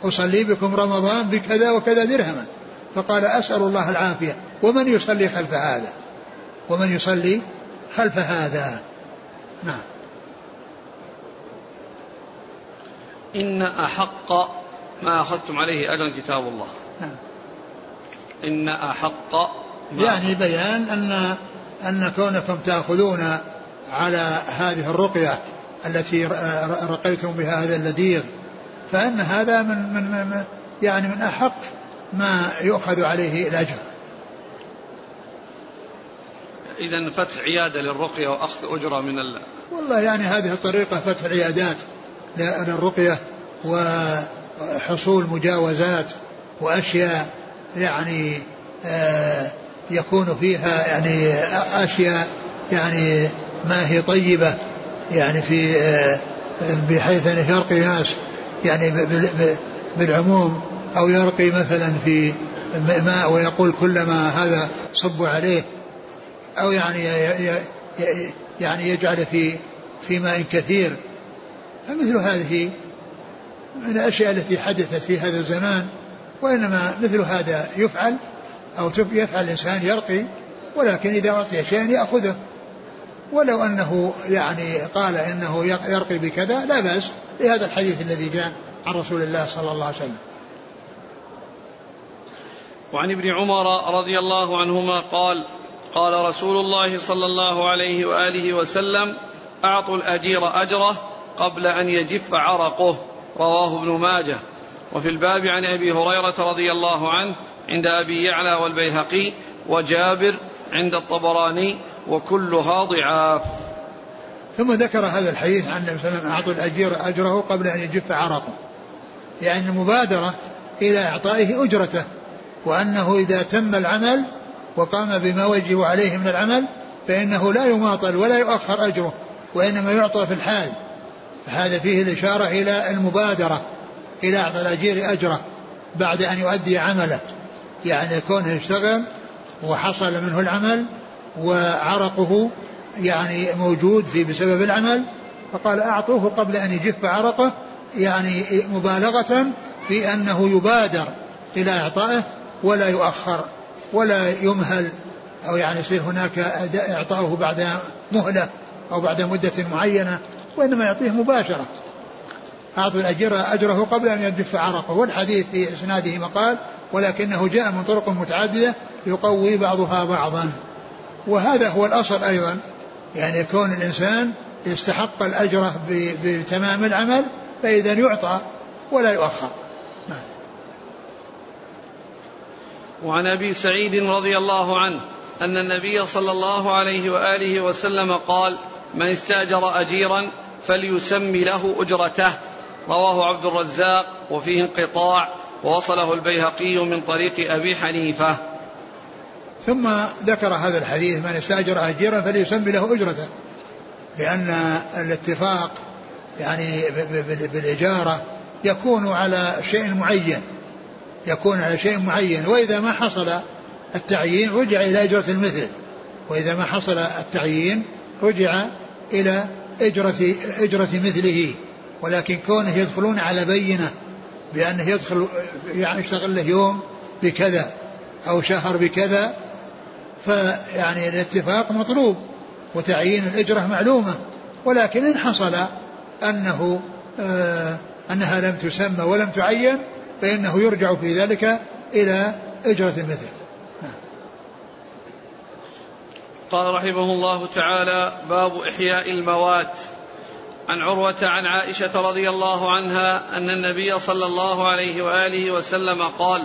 أصلي بكم رمضان بكذا وكذا درهما. فقال أسأل الله العافية. ومن يصلي خلف هذا؟ ومن يصلي خلف هذا؟ نعم. إن أحق ما أخذتم عليه أجرا كتاب الله. نعم. إن أحق يعني بيان أن أن كونكم تأخذون على هذه الرقية التي رقيتم بها هذا اللذيذ فإن هذا من من يعني من أحق ما يؤخذ عليه الأجر. إذا فتح عيادة للرقية وأخذ أجرة من ال... والله يعني هذه الطريقة فتح عيادات للرقية و حصول مجاوزات وأشياء يعني آه يكون فيها يعني أشياء يعني ما هي طيبة يعني في آه بحيث أنه يرقي ناس يعني بالعموم. أو يرقي مثلا في ماء ويقول كلما هذا صبوا عليه. أو يعني يعني يجعل في في ماء كثير. فمثل هذه من الأشياء التي حدثت في هذا الزمان وإنما مثل هذا يفعل أو يفعل الإنسان يرقي ولكن إذا أعطي شيئا يأخذه. ولو أنه يعني قال إنه يرقي بكذا لا بأس لهذا الحديث الذي جاء عن رسول الله صلى الله عليه وسلم. وعن ابن عمر رضي الله عنهما قال قال رسول الله صلى الله عليه وآله وسلم أعطوا الأجير أجره قبل أن يجف عرقه. رواه ابن ماجه. وفي الباب عن أبي هريرة رضي الله عنه عند أبي يعلى والبيهقي وجابر عند الطبراني وكلها ضعاف. ثم ذكر هذا الحديث عن النبي صلى الله عليه وسلم أعطوا الاجير أجره قبل أن يجف عرقه. يعني المبادره إلى إعطائه أجرته وأنه إذا تم العمل وقام بما وجب عليه من العمل فإنه لا يماطل ولا يؤخر أجره وإنما يعطى في الحال. فهذا فيه الإشارة إلى المبادرة إلى اعطاء الأجير أجره بعد أن يؤدي عمله. يعني كونه يشتغل وحصل منه العمل وعرقه يعني موجود في بسبب العمل فقال أعطوه قبل أن يجف عرقه يعني مبالغة في أنه يبادر إلى إعطائه ولا يؤخر ولا يمهل أو يعني يصير هناك إعطاؤه بعد مهلة أو بعد مدة معينة. وإنما يعطيه مباشرة. أعطوا الأجر أجره قبل أن يجف عرقه. والحديث في إسناده مقال ولكنه جاء من طرق متعددة يقوي بعضها بعضا. وهذا هو الأصل أيضا. يعني كون الإنسان يستحق الأجر بتمام العمل فإذا يعطى ولا يؤخر. نعم. وعن أبي سعيد رضي الله عنه أن النبي صلى الله عليه وآله وسلم قال من استأجر أجيرا فليسمي له أجرته. رواه عبد الرزاق وفيه انقطاع ووصله البيهقي من طريق أبي حنيفة. ثم ذكر هذا الحديث من استاجر أجيرا فليسمي له أجرته. لأن الاتفاق يعني بالإجارة يكون على شيء معين. يكون على شيء معين. وإذا ما حصل التعيين رجع إلى أجرة المثل. وإذا ما حصل التعيين رجع إلى إجرة إجرة مثله ولكن كونه يدخلون على بينة بأنه يدخل يعني يشتغل له يوم بكذا أو شهر بكذا فيعني الاتفاق مطلوب وتعيين الأجرة معلومة. ولكن إن حصل أنه آه أنها لم تسمى ولم تعين فإنه يرجع في ذلك إلى أجرة المثل قال رحمه الله تعالى باب إحياء الموات. عن عروة عن عائشة رضي الله عنها أن النبي صلى الله عليه وآله وسلم قال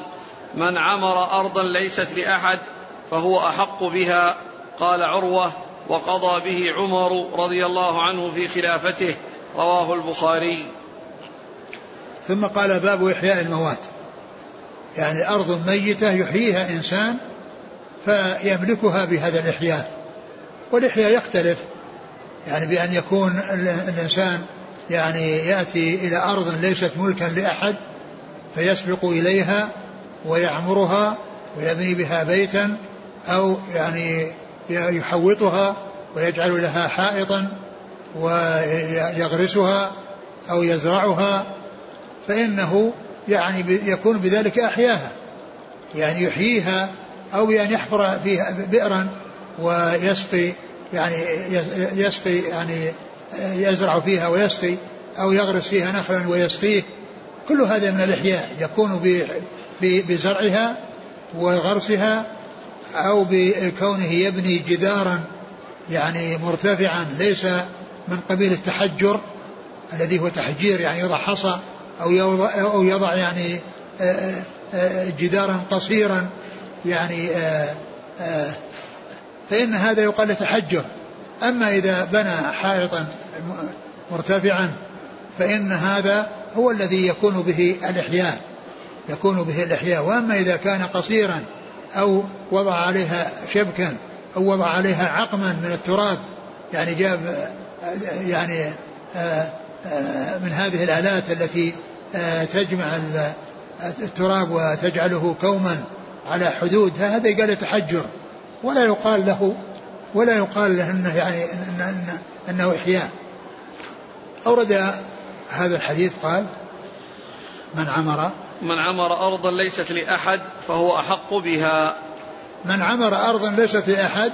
من عمر أرضا ليست لأحد فهو أحق بها قال عروة وقضى به عمر رضي الله عنه في خلافته رواه البخاري. ثم قال باب إحياء الموات يعني أرض ميتة يحييها إنسان فيملكها بهذا الإحياء. والإحياء يختلف يعني بأن يكون الإنسان يعني يأتي إلى أرض ليست ملكا لأحد فيسبق إليها ويعمرها ويبني بها بيتا أو يعني يحوطها ويجعل لها حائطا ويغرسها أو يزرعها فإنه يعني يكون بذلك أحياها. يعني يحييها أو بأن يحفر فيها بئرا ويسقي يعني يسقي يعني يزرع فيها ويسقي أو يغرس فيها نخلا ويسقيه. كل هذا من الإحياء يكون بزرعها وغرسها أو بكونه يبني جدارا يعني مرتفعا ليس من قبيل التحجر الذي هو تحجير يعني يضع حصى أو يضع, أو يضع يعني جدارا قصيرا. يعني آه، فإن هذا يقال تحجر أما إذا بنى حائطا مرتفعا فإن هذا هو الذي يكون به الإحياء يكون به الإحياء. وأما إذا كان قصيرا أو وضع عليها شبكا أو وضع عليها عقما من التراب يعني جاب يعني من هذه الآلات التي تجمع التراب وتجعله كوما على حدود هذا قال تحجر ولا يقال له ولا يقال له إنه يعني إن إن إنه إحياء. أورد هذا الحديث قال من عمر من عمر أرضا ليست لأحد فهو أحق بها. من عمر أرضا ليست لأحد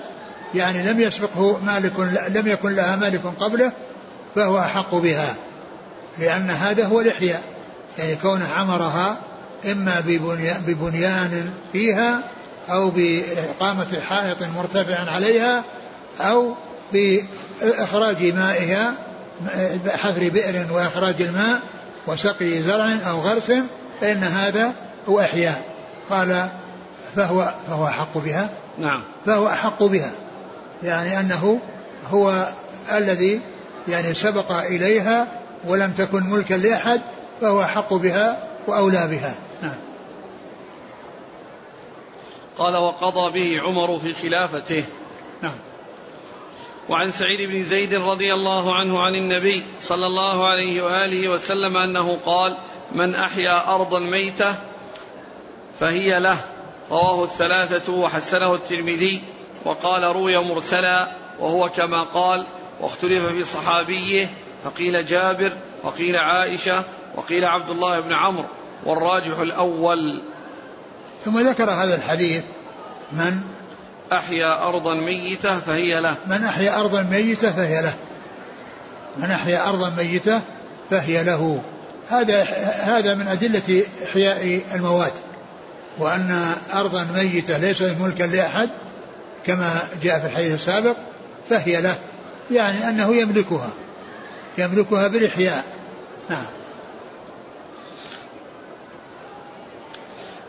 يعني لم يسبقه مالك لم يكن لها مالك قبله فهو أحق بها لأن هذا هو الإحياء يعني كونه عمرها إما ببنيان فيها أو بإقامة حائط مرتفع عليها أو بإخراج مائها حفر بئر وإخراج الماء وسقي زرع أو غرس فإن هذا هو إحياء. قال فهو فهو أحق بها. نعم. فهو أحق بها. يعني أنه هو الذي يعني سبق إليها ولم تكن ملكا لأحد فهو أحق بها وأولى بها. نعم. قال وقضى به عمر في خلافته. نعم. وعن سعيد بن زيد رضي الله عنه عن النبي صلى الله عليه وآله وسلم أنه قال من أحيا أرضا ميتة فهي له رواه الثلاثة وحسنه الترمذي وقال روي مرسلا وهو كما قال واختلف في صحابيه فقيل جابر وقيل عائشة وقيل عبد الله بن عمرو والراجح الأول ثم ذكر هذا الحديث من أحيا أرضا ميتة فهي له. من أحيا أرضا ميتة فهي له. من أحيا أرضا ميتة فهي له. هذا هذا من أدلة إحياء الموات. وأن أرضا ميتة ليست ملكا لأحد كما جاء في الحديث السابق فهي له. يعني أنه يملكها. يملكها بالإحياء. نعم.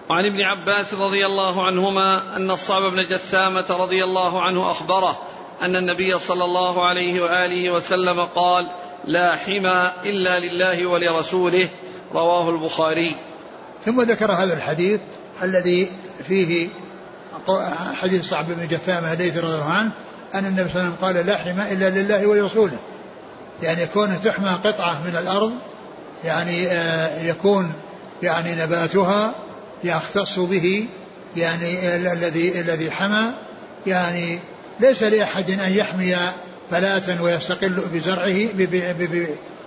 وعن ابن عباس رضي الله عنهما أن الصعب بن جثامة رضي الله عنه أخبره أن النبي صلى الله عليه وآله وسلم قال لا حمى إلا لله ولرسوله رواه البخاري. ثم ذكر هذا الحديث الذي فيه حديث صعب بن جثامة الذي رضي الله عنه أن النبي صلى الله عليه وسلم قال لا حمى إلا لله ولرسوله يعني كونه تحمى قطعة من الأرض يعني آه، يكون يعني نباتها يختص به يعني الذي الذي حمى يعني ليس لأحد أن يحمي فلاة ويستقل بزرعه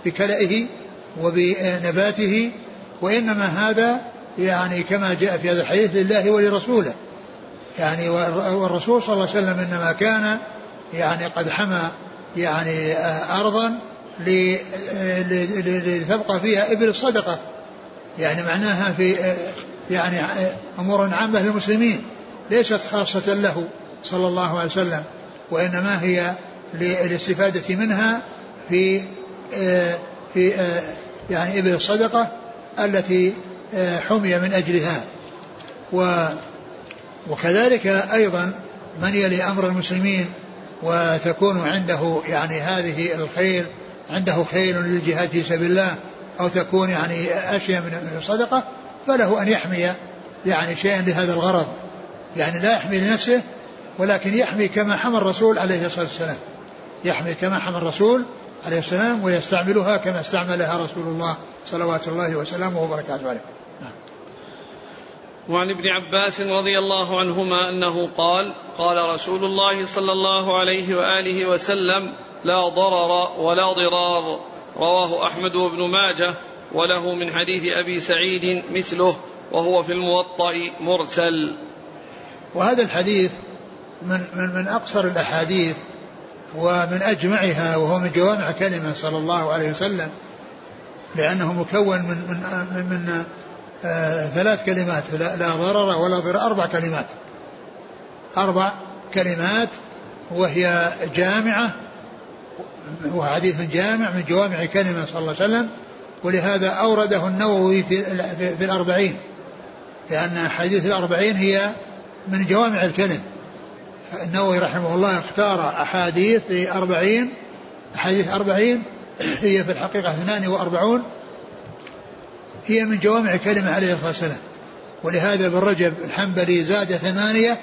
بكلئه وبنباته وإنما هذا يعني كما جاء في هذا الحديث لله ولرسوله. يعني والرسول صلى الله عليه وسلم إنما كان يعني قد حمى يعني أرضا لتبقى فيها إبل الصدقة. يعني معناها في يعني أمور عامة للمسلمين ليست خاصة له صلى الله عليه وسلم وإنما هي للاستفادة منها في في يعني إبل الصدقة التي حمي من أجلها. و وكذلك أيضا من يلي أمر المسلمين وتكون عنده يعني هذه الخيل عنده خيل للجهاد في سبيل الله أو تكون يعني أشياء من الصدقة فله أن يحمي يعني شيئا لهذا الغرض. يعني لا يحمي لنفسه ولكن يحمي كما حمى الرسول عليه الصلاة والسلام. يحمي كما حمى الرسول عليه السلام ويستعملها كما استعملها رسول الله صلوات الله وسلامه وبركاته عليه. نعم. وعن ابن عباس رضي الله عنهما أنه قال قال رسول الله صلى الله عليه وآله وسلم لا ضرر ولا ضرار. رواه أحمد وابن ماجه. وله من حديث أبي سعيد مثله وهو في الموطأ مرسل. وهذا الحديث من, من, من أقصر الأحاديث ومن أجمعها وهو من جوامع كلمة صلى الله عليه وسلم لأنه مكون من من من, من آه ثلاث كلمات لا, لا ضرر ولا ضرر أربع كلمات. أربع كلمات وهي جامعة وحديث جامع من جوامع كلمة صلى الله عليه وسلم ولهذا أورده النووي في, في الأربعين لأن حديث الأربعين هي من جوامع الكلم. النووي رحمه الله اختار أحاديث في أربعين أحاديث أربعين هي في الحقيقة اثنان وأربعون هي من جوامع كلمة عليه الصلاة والسلام. ولهذا ابن رجب الحنبلي زاد ثمانية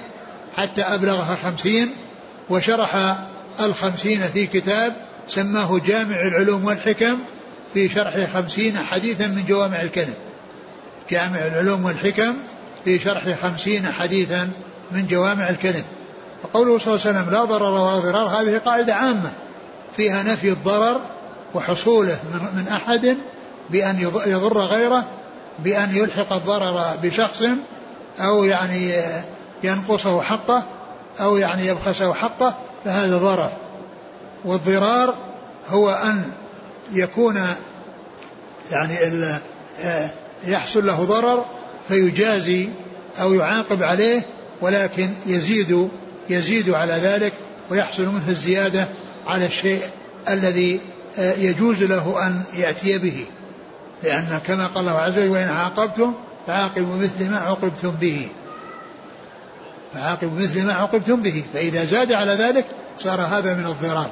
حتى أبلغها خمسين وشرح الخمسين في كتاب سماه جامع العلوم والحكم في شرح خمسين حديثا من جوامع الكلم جامع العلوم والحكم في شرح خمسين حديثا من جوامع الكلم فقوله صلى الله عليه وسلم لا ضرر ولا ضرار هذه قاعدة عامة. فيها نفي الضرر وحصوله من, أحد بأن يضر غيره بأن يلحق الضرر بشخص أو يعني ينقصه حقه أو يعني يبخسه حقه فهذا ضرر. والضرار هو أن يكون يعني آه، يحصل له ضرر فيجازي أو يعاقب عليه ولكن يزيد يزيد على ذلك ويحصل منه الزيادة على الشيء الذي آه، يجوز له أن يأتي به. لأن كما قال الله عز وجل وإن عاقبتم فعاقبوا مثل ما عوقبتم به. فعاقبوا مثل ما عوقبتم به. فإذا زاد على ذلك صار هذا من الضرار.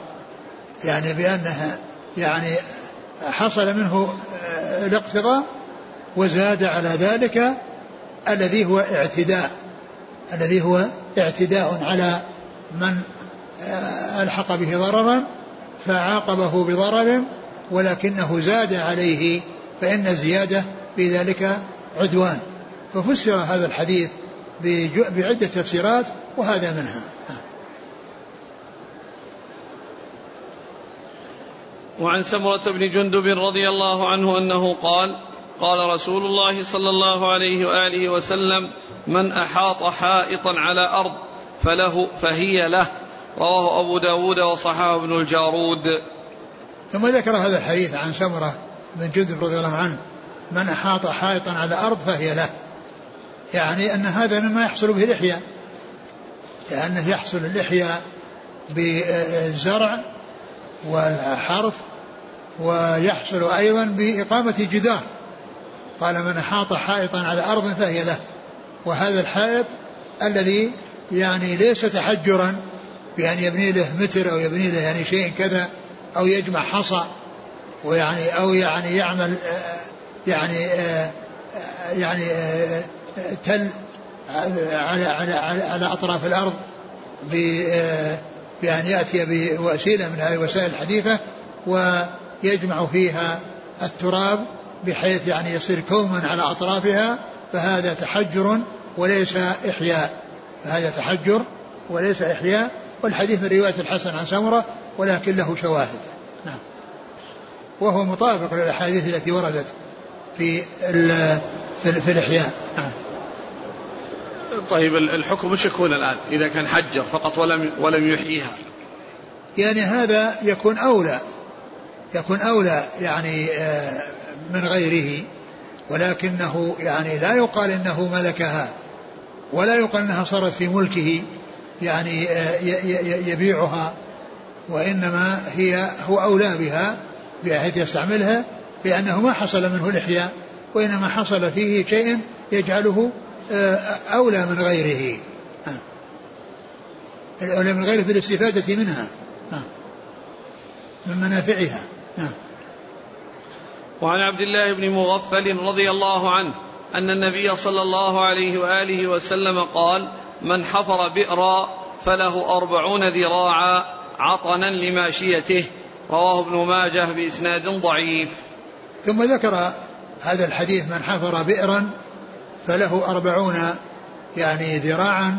يعني بأنها يعني حصل منه آه، الاقتضاء وزاد على ذلك الذي هو اعتداء الذي هو اعتداء على من آه، ألحق به ضررا فعاقبه بضرر ولكنه زاد عليه فإن الزيادة في ذلك عدوان. ففسر هذا الحديث بعدة تفسيرات وهذا منها. وعن سمرة بن جندب رضي الله عنه أنه قال قال رسول الله صلى الله عليه وآله وسلم من أحاط حائطا على أرض فله فهي له. رواه أبو داود وصححه ابن الجارود. ثم ذكر هذا الحديث عن سمرة بن جندب رضي الله عنه من أحاط حائطا على أرض فهي له. يعني أن هذا مما يحصل به الإحياء لأنه يحصل الإحياء بالزرع والحرث ويحصل أيضا بإقامة جدار. قال من أحاط حائطا على أرض فهي له. وهذا الحائط الذي يعني ليس تحجرا بأن يبني له متر أو يبني له يعني شيء كذا أو يجمع حصى ويعني أو يعني يعمل يعني يعني تل على على على أطراف الأرض بأن يأتي بوسيلة من هذه الوسائل الحديثة ويجمع فيها التراب بحيث يعني يصير كوما على أطرافها فهذا تحجر وليس إحياء. فهذا تحجر وليس إحياء. والحديث من رواية الحسن عن سمرة ولكن له شواهد. نعم. وهو مطابق للأحاديث التي وردت في في الإحياء. نعم. طيب الحكم مش يكون الآن؟ إذا كان حجر فقط ولم ولم يحييها. يعني هذا يكون أولى يكون أولى يعني آه، من غيره ولكنه يعني لا يقال إنه ملكها ولا يقال إنها صارت في ملكه يعني آه، يبيعها وإنما هي هو أولى بها بحيث يستعملها لأنه ما حصل منه الاحياء وإنما حصل فيه شيء يجعله آه، أولى من غيره. اولى من غيره بالاستفادة منها. من منافعها. وعن عبد الله بن مغفل رضي الله عنه أن النبي صلى الله عليه وآله وسلم قال من حفر بئرا فله أربعون ذراعا عطنا لماشيته رواه ابن ماجه بإسناد ضعيف. ثم ذكر هذا الحديث من حفر بئرا فله أربعون يعني ذراعا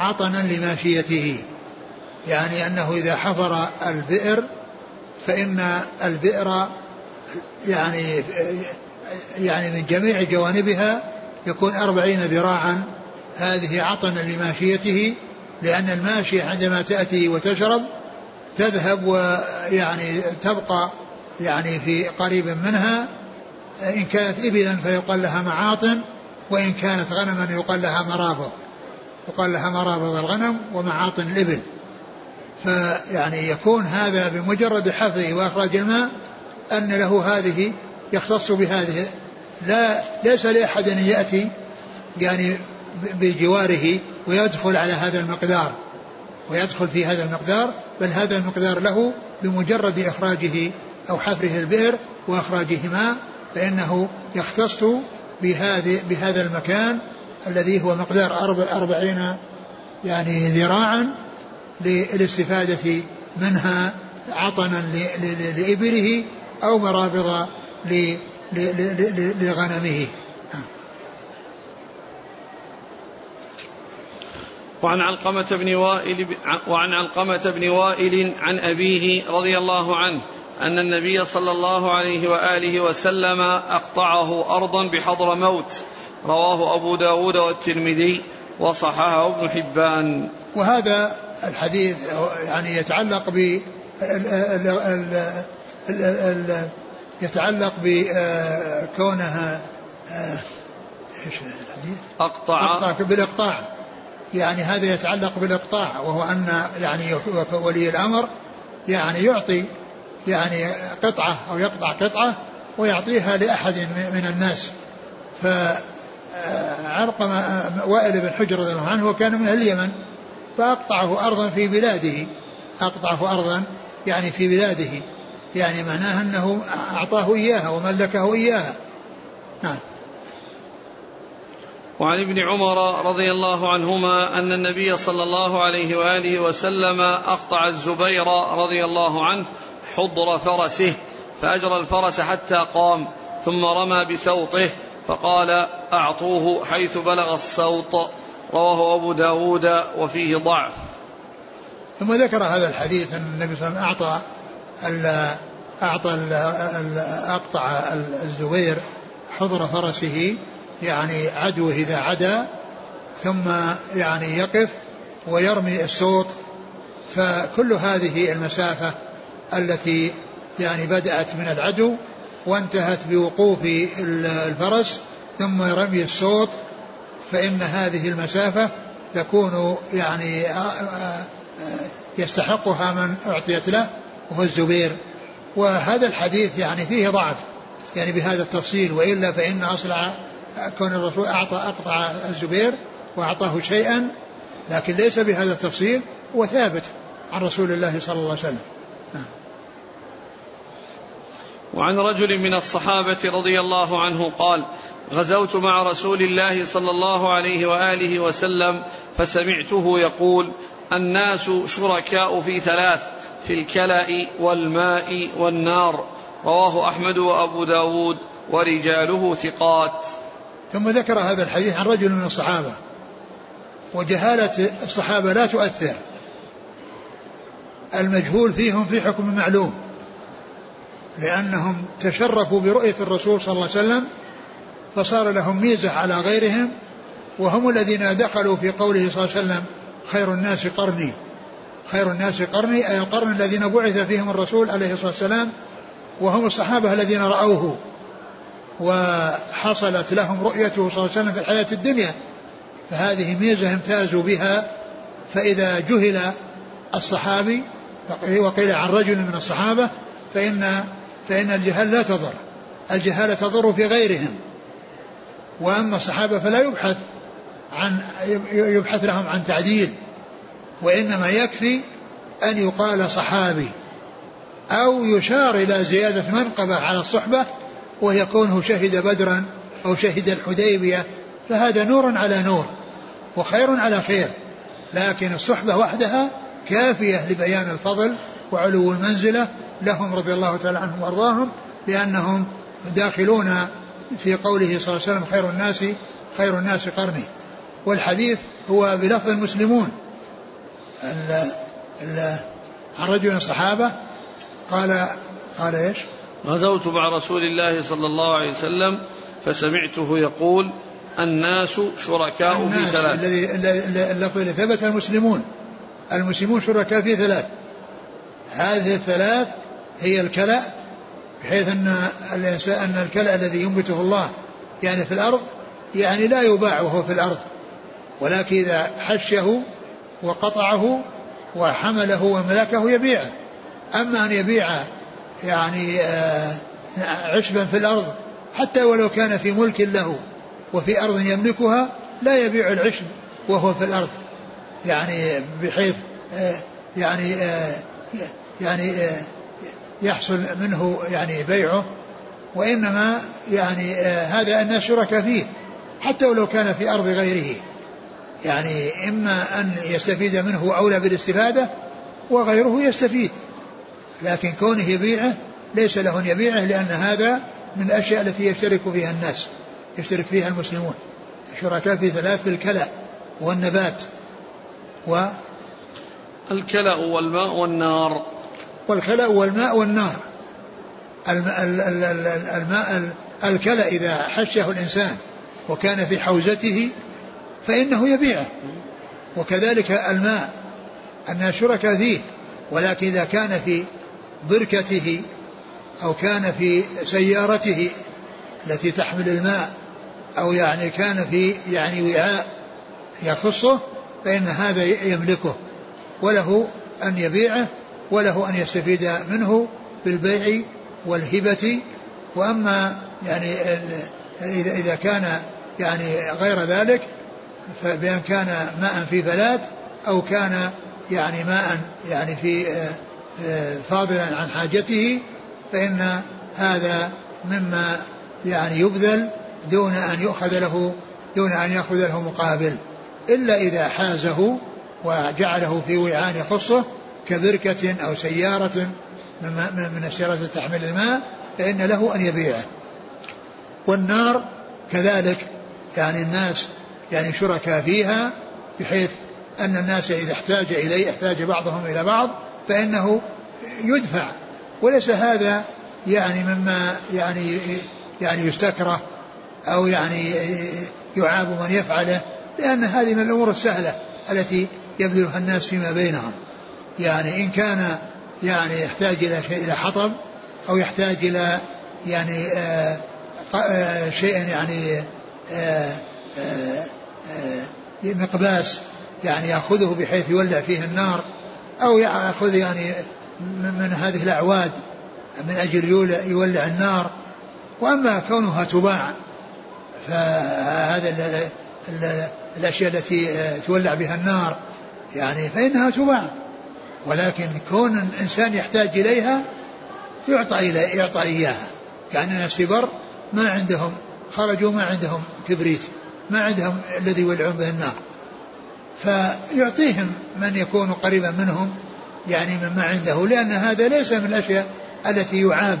عطنا لماشيته يعني أنه إذا حفر البئر فإن البئر يعني يعني من جميع جوانبها يكون أربعين ذراعا. هذه عطنا لماشيته لأن الماشية عندما تأتي وتشرب تذهب ويعني تبقى يعني في قريب منها. إن كانت إبلا فيقال لها معاطن. وإن كانت غنما يقال لها مرابض يقال لها مرابض الغنم ومعاطن الإبل. فيعني يكون هذا بمجرد حفره وإخراج الماء أن له هذه يختص بهذه. لا ليس لأحد أن يأتي يعني بجواره ويدخل على هذا المقدار ويدخل في هذا المقدار بل هذا المقدار له بمجرد إخراجه أو حفره البئر وإخراجه ماء فإنه يختص بهذه بهذا المكان الذي هو مقدار أربعين يعني ذراعا للاستفادة منها عطنا لإبله أو مرابض لغنمه. وعن علقمة بن وائل وعن علقمة بن وائل عن أبيه رضي الله عنه أن النبي صلى الله عليه وآله وسلم أقطعه أرضا بحضر موت. رواه أبو داود والترمذي وصححه ابن حبان. وهذا الحديث يعني يتعلق ب يتعلق بكونها إيش الحديث؟ أقطع. أقطع بالإقطاع. يعني هذا يتعلق بالإقطاع وهو أن يعني ولي الأمر يعني يعطي يعني قطعة أو يقطع قطعة ويعطيها لأحد من الناس. فعرقم وائل بن حجر رضي الله عنه وكان من اليمن فأقطعه أرضا في بلاده. أقطعه أرضا يعني في بلاده. يعني معناه أنه أعطاه إياها وملكه إياها. نعم. وعن ابن عمر رضي الله عنهما أن النبي صلى الله عليه وآله وسلم أقطع الزبير رضي الله عنه حضر فرسه فأجرى الفرس حتى قام ثم رمى بسوطه فقال أعطوه حيث بلغ السوط. رواه أبو داود وفيه ضعف. ثم ذكر هذا الحديث أن النبي صلى الله عليه وسلم أعطى ال أعطى ال أقطع الزبير حضر فرسه يعني عدوه إذا عدا ثم يعني يقف ويرمي السوط. فكل هذه المسافة التي يعني بدأت من العدو وانتهت بوقوف الفرس ثم رمي السوط فإن هذه المسافة تكون يعني يستحقها من أعطيت له وهو الزبير وهذا الحديث يعني فيه ضعف يعني بهذا التفصيل وإلا فإن أصل كون الرسول أعطى أقطع الزبير وأعطاه شيئا لكن ليس بهذا التفصيل وثابت عن رسول الله صلى الله عليه وسلم. وعن رجل من الصحابة رضي الله عنه قال غزوت مع رسول الله صلى الله عليه وآله وسلم فسمعته يقول الناس شركاء في ثلاث في الكلأ والماء والنار. رواه أحمد وأبو داود ورجاله ثقات. ثم ذكر هذا الحديث عن رجل من الصحابة وجهالة الصحابة لا تؤثر. المجهول فيهم في حكم معلوم. لأنهم تشرفوا برؤية الرسول صلى الله عليه وسلم فصار لهم ميزة على غيرهم وهم الذين دخلوا في قوله صلى الله عليه وسلم خير الناس قرني. خير الناس قرني أي القرن الذين بعث فيهم الرسول عليه الصلاة والسلام وهم الصحابة الذين رأوه. وحصلت لهم رؤيته صلى الله عليه وسلم في الحياة الدنيا فهذه ميزة امتازوا بها. فإذا جهل الصحابي وقيل عن رجل من الصحابة فإن فإن الجهال لا تضر. الجهالة تضر في غيرهم. وأما الصحابة فلا يبحث عن يبحث لهم عن تعديل وإنما يكفي أن يقال صحابي أو يشار إلى زيادة منقبة على الصحبة وهي كونه شهد بدرا أو شهد الحديبية فهذا نور على نور وخير على خير. لكن الصحبة وحدها كافية لبيان الفضل وعلو المنزلة لهم رضي الله تعالى عنهم وأرضاهم لأنهم داخلون في قوله صلى الله عليه وسلم خير الناس خير الناس قرني. والحديث هو بلفظ المسلمون. ال ال عن رجل من الصحابة قال قال إيش؟ غزوت مع رسول الله صلى الله عليه وسلم فسمعته يقول الناس شركاء الناس في ثلاث الذي اللفظ الذي ثبت المسلمون. المسلمون شركاء في ثلاث. هذه الثلاث هي الكلأ بحيث أن الانسان أن الكلأ الذي ينبته الله يعني في الأرض يعني لا يباع وهو في الأرض. ولكن إذا حشه وقطعه وحمله وملكه يبيعه. أما أن يبيع يعني آه، عشبا في الأرض حتى ولو كان في ملك له وفي أرض يملكها لا يبيع العشب وهو في الأرض. يعني بحيث آه، يعني آه، يعني يحصل منه يعني بيعه وإنما يعني آه هذا الناس شركاء فيه حتى ولو كان في أرض غيره. يعني إما أن يستفيد منه أولى بالاستفادة وغيره يستفيد. لكن كونه يبيعه ليس له أن يبيعه لأن هذا من الأشياء التي يشترك فيها الناس يشترك فيها المسلمون. شركاء في ثلاث في الكلى والنبات و الكلأ والماء والنار. والكلأ والماء والنار. الماء, الكلأ إذا حشه الإنسان وكان في حوزته فإنه يبيعه. وكذلك الماء أن شركاء فيه ولكن إذا كان في بركته أو كان في سيارته التي تحمل الماء أو يعني كان في يعني وعاء يخصه فإن هذا يملكه وله أن يبيعه وله أن يستفيد منه بالبيع والهبة. وأما يعني إذا إذا كان يعني غير ذلك فبأن كان ماء في فلات أو كان يعني ماء يعني في آه، فاضلا عن حاجته فإن هذا مما يعني يبذل دون أن يؤخذ له دون أن يأخذ له مقابل. إلا إذا حازه وجعله في وعاء يخصه كبركة أو سيارة من السيارات تحمل الماء فإن له أن يبيعه. والنار كذلك يعني الناس يعني شركاء فيها بحيث أن الناس إذا احتاج إليه احتاج بعضهم إلى بعض فإنه يدفع. وليس هذا يعني مما يعني يعني يستكره أو يعني يعاب من يفعله لأن هذه من الأمور السهلة التي يبذلها الناس فيما بينهم. يعني إن كان يعني يحتاج إلى شيء إلى حطب أو يحتاج إلى يعني آه، آه، شيء يعني آآ آه، مقباس يعني يأخذه بحيث يولع فيه النار أو يأخذ يعني من هذه الأعواد من أجل يولع النار. وأما كونها تباع فهذا الأشياء التي تولع بها النار يعني فإنها تباع. ولكن كون الإنسان يحتاج إليها يعطى إلى يعطى إياها. كان الناس في بر ما عندهم خرجوا ما عندهم كبريت ما عندهم الذي يولعون به النار. فيعطيهم من يكون قريبا منهم يعني مما عنده لأن هذا ليس من الأشياء التي يعاب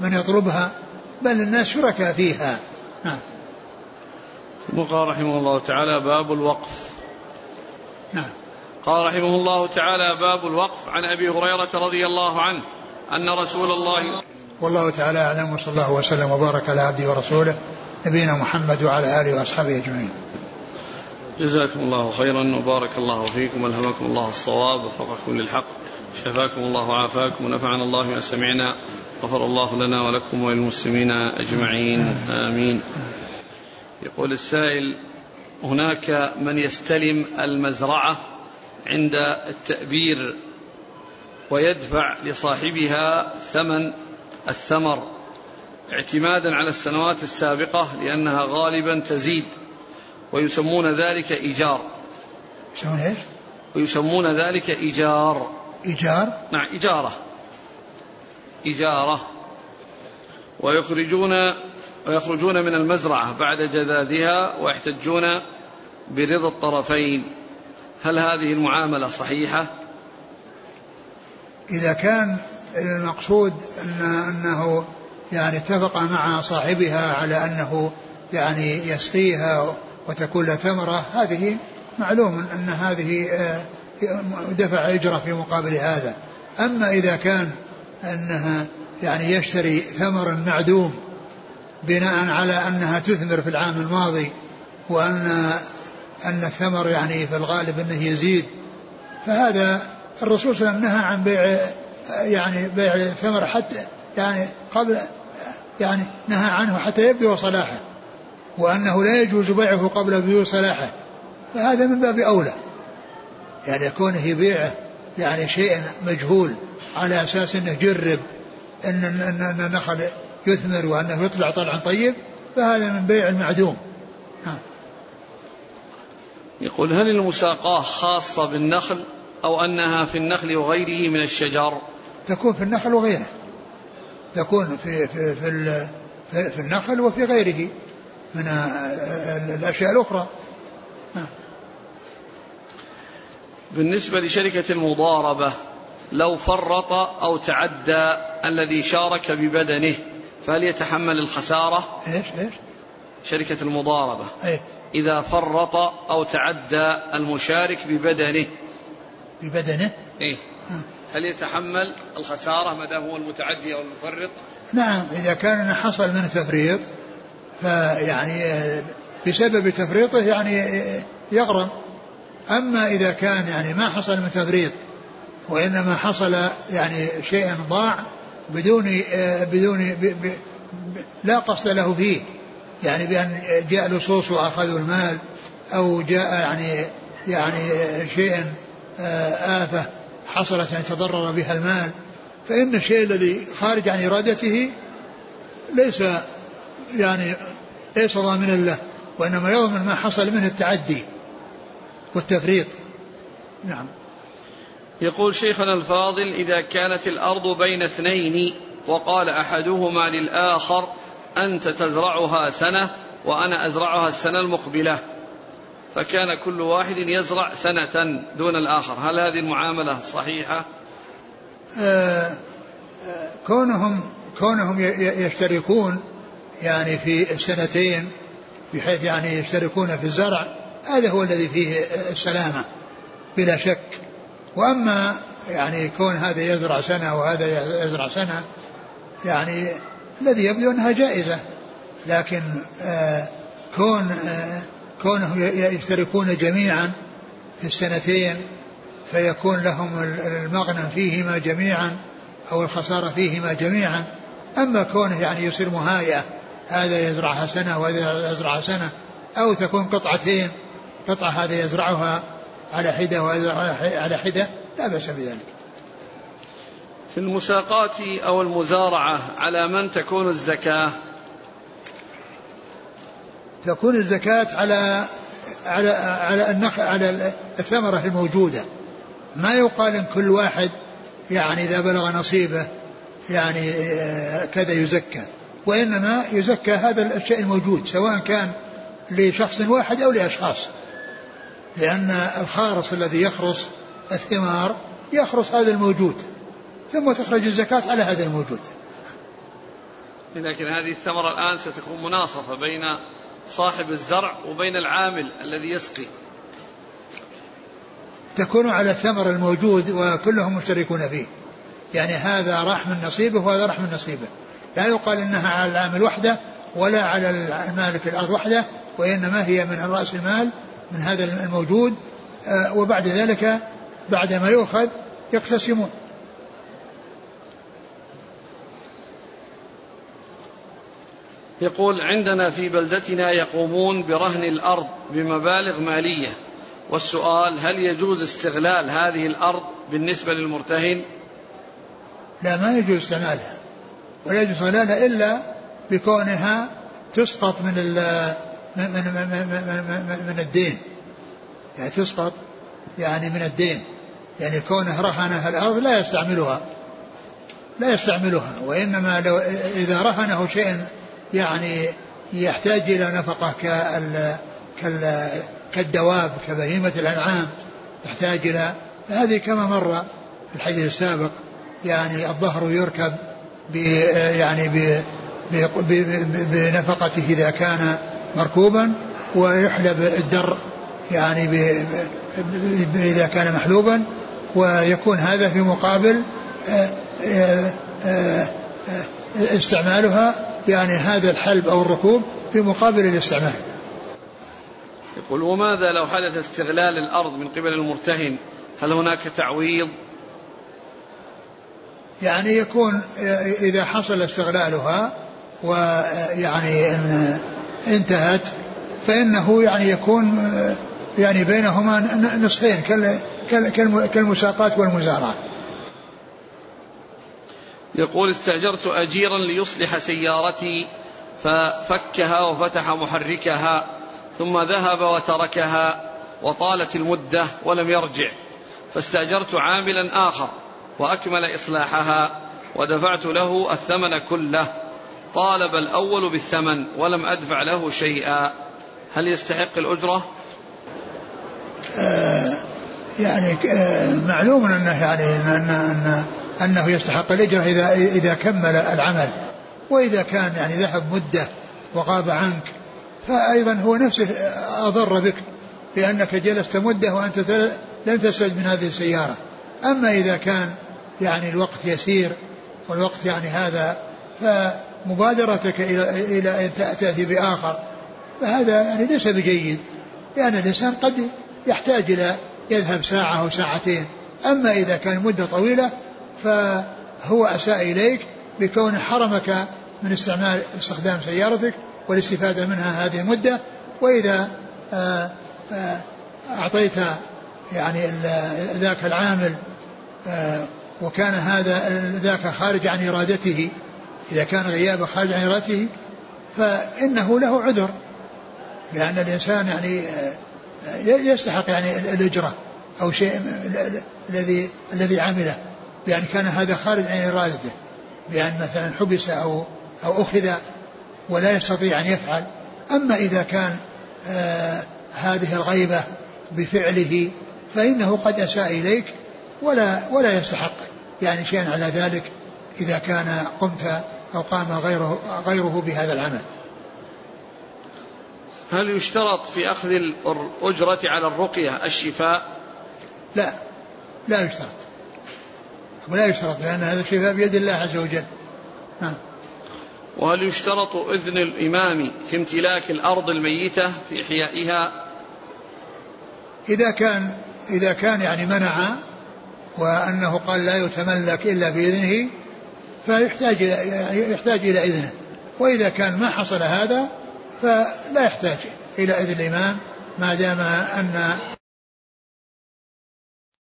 من يطلبها بل الناس شركاء فيها. نعم. ثم قال رحمه الله تعالى باب الوقف. نعم. قال رحمه الله تعالى باب الوقف عن أبي هريرة رضي الله عنه أن رسول الله والله تعالى أعلم وصلى الله وسلم وبارك على عبده ورسوله نبينا محمد وعلى آله وأصحابه أجمعين. جزاكم الله خيرا وبارك الله فيكم والهمكم الله الصواب وفقكم للحق شفاكم الله وعافاكم ونفعنا الله ما سمعنا غفر الله لنا ولكم وللمسلمين أجمعين آمين. يقول السائل هناك من يستلم المزرعة عند التأبير ويدفع لصاحبها ثمن الثمر اعتمادا على السنوات السابقة لأنها غالبا تزيد ويسمون ذلك إيجار. يسمون إيش؟ ويسمون ذلك إيجار. إيجار؟ نعم إجارة إجارة ويخرجون ويخرجون من المزرعة بعد جذاذها ويحتجون برضا الطرفين. هل هذه المعاملة صحيحة؟ إذا كان المقصود أن أنه يعني اتفق مع صاحبها على أنه يعني يسقيها وتكون له ثمرة هذه معلوم أن هذه آه، دفع إجرة في مقابل هذا أما إذا كان أنها يعني يشتري ثمرا معدوم بناء على أنها تثمر في العام الماضي وأن أن الثمر يعني في الغالب أنه يزيد. فهذا الرسول صلى الله عليه وسلم نهى عن بيع يعني بيع الثمر حتى يعني قبل يعني نهى عنه حتى يبدو صلاحه وأنه لا يجوز بيعه قبل بدو صلاحه. فهذا من باب أولى. يعني كونه يبيعه يعني شيء مجهول على أساس أنه جرب أن النخل يثمر وأنه يطلع طلعا طيب فهذا من بيع المعدوم. يقول هل المساقاة خاصة بالنخل أو أنها في النخل وغيره من الشجر تكون في النخل وغيره تكون في في في في النخل وفي غيره من الأشياء الأخرى بالنسبة لشركة المضاربة لو فرط أو تعدى الذي شارك ببدنه فهل يتحمل الخسارة؟ إيش إيش؟ شركة المضاربة إيه؟ إذا فرط أو تعدى المشارك ببدنه ببدنه؟ إيه؟ هل يتحمل الخسارة ما دام هو المتعدي أو المفرط؟ نعم إذا كان حصل منه تفريط فيعني بسبب تفريطه يعني يغرم أما إذا كان يعني ما حصل من تفريط وإنما حصل يعني شيء ضاع بدون بدون ب ب لا قصد له فيه يعني بأن جاء لصوص وأخذوا المال أو جاء يعني يعني شيء آفة حصلت أن تضرر بها المال. فإن الشيء الذي خارج عن إرادته ليس يعني ليس ضامنا له وإنما يضمن ما حصل منه التعدي والتفريط. نعم. يقول شيخنا الفاضل إذا كانت الأرض بين اثنين وقال أحدهما للآخر أنت تزرعها سنة وأنا أزرعها السنة المقبلة. فكان كل واحد يزرع سنة دون الآخر. هل هذه المعاملة صحيحة؟ آه كونهم كونهم يشتركون يعني في السنتين بحيث يعني يشتركون في الزرع هذا هو الذي فيه السلامة بلا شك. وأما يعني كون هذا يزرع سنة وهذا يزرع سنة يعني الذي يبدو أنها جائزة. لكن آه كون آه كونهم يشتركون جميعا في السنتين فيكون لهم المغنم فيهما جميعا أو الخسارة فيهما جميعا. أما كونه يعني يصير مهاية هذا يزرعها سنة وهذا يزرعها سنة أو تكون قطعتين قطعة هذا يزرعها على حدة وهذا على حدة لا بأس بذلك. في المساقات أو المزارعة على من تكون الزكاة. تكون الزكاة على على على النخ على الثمرة الموجودة. ما يقال إن كل واحد يعني إذا بلغ نصيبه يعني كذا يزكى. وإنما يزكى هذا الشيء الموجود سواء كان لشخص واحد أو لأشخاص. لأن الخارص الذي يخرص الثمار يخرص هذا الموجود. ثم تخرج الزكاة على هذا الموجود. لكن هذه الثمرة الآن ستكون مناصفة بين صاحب الزرع وبين العامل الذي يسقي. تكون على الثمر الموجود وكلهم مشتركون فيه. يعني هذا راح من نصيبه وهذا راح من نصيبه. لا يقال إنها على العامل وحده ولا على المالك الأرض وحده وإنما هي من رأس المال من هذا الموجود. وبعد ذلك بعد ما يؤخذ يقتسمون. يقول عندنا في بلدتنا يقومون برهن الأرض بمبالغ مالية. والسؤال هل يجوز استغلال هذه الأرض بالنسبة للمرتهن؟ لا ما يجوز استعمالها ولا يجوز استغلالها إلا بكونها تسقط من من من من, من, الدين. يعني تسقط يعني من الدين. يعني كونه رهنها الأرض لا يستعملها. لا يستعملها. وإنما لو إذا رهنه شيء يعني يحتاج إلى نفقة كال كال كالدواب كبهيمة الأنعام. تحتاج إلى هذه كما مر في الحديث السابق يعني الظهر يركب ب يعني بنفقته إذا كان مركوبا ويحلب الدر يعني إذا كان محلوبا ويكون هذا في مقابل استعمالها يعني هذا الحلب أو الركوب في مقابل الاستعمال. يقول وماذا لو حدث استغلال الأرض من قبل المرتهن؟ هل هناك تعويض؟ يعني يكون إذا حصل استغلالها ويعني إن انتهت فإنه يعني يكون يعني بينهما نصفين كالمساقات والمزارعة يقول استأجرت أجيرا ليصلح سيارتي ففكها وفتح محركها ثم ذهب وتركها وطالت المدة ولم يرجع فاستأجرت عاملا آخر وأكمل إصلاحها ودفعت له الثمن كله طالب الأول بالثمن ولم أدفع له شيئا هل يستحق الأجرة؟ آه يعني آه معلوم أنه يعني أن أن أنه يستحق الأجرة إذا إذا كمل العمل. وإذا كان يعني ذهب مدة وغاب عنك فأيضا هو نفسه أضر بك لأنك جلست مدة وأنت لم تستفد من هذه السيارة. أما إذا كان يعني الوقت يسير والوقت يعني هذا فمبادرتك إلى إلى أن تأتي بآخر فهذا يعني ليس بجيد لأن الإنسان قد يحتاج إلى يذهب ساعة أو ساعتين. أما إذا كان مدة طويلة فهو أساء إليك بكون حرمك من استعمال استخدام سيارتك والاستفادة منها هذه المدة وإذا آه، آه، أعطيت يعني ذاك العامل آه، وكان هذا ذاك خارج عن إرادته إذا كان غيابه خارج عن إرادته فإنه له عذر لأن الإنسان يعني يستحق يعني الأجرة أو شيء الذي الذي عمله. بأن كان هذا خارج عن إرادته بأن مثلا حبس أو أو أخذ ولا يستطيع أن يفعل أما إذا كان آه هذه الغيبة بفعله فإنه قد أساء إليك ولا ولا يستحق يعني شيئا على ذلك إذا كان قمت أو قام غيره غيره بهذا العمل. هل يشترط في أخذ الأجرة على الرقية الشفاء؟ لا لا يشترط ولا يشترط لأن هذا الشفاء بيد الله عز وجل. نعم. وهل يشترط إذن الإمام في امتلاك الأرض الميتة في إحيائها؟ إذا كان إذا كان يعني منع وأنه قال لا يتملك إلا بإذنه فيحتاج إلى يحتاج إلى إذنه. وإذا كان ما حصل هذا فلا يحتاج إلى إذن الإمام ما دام أن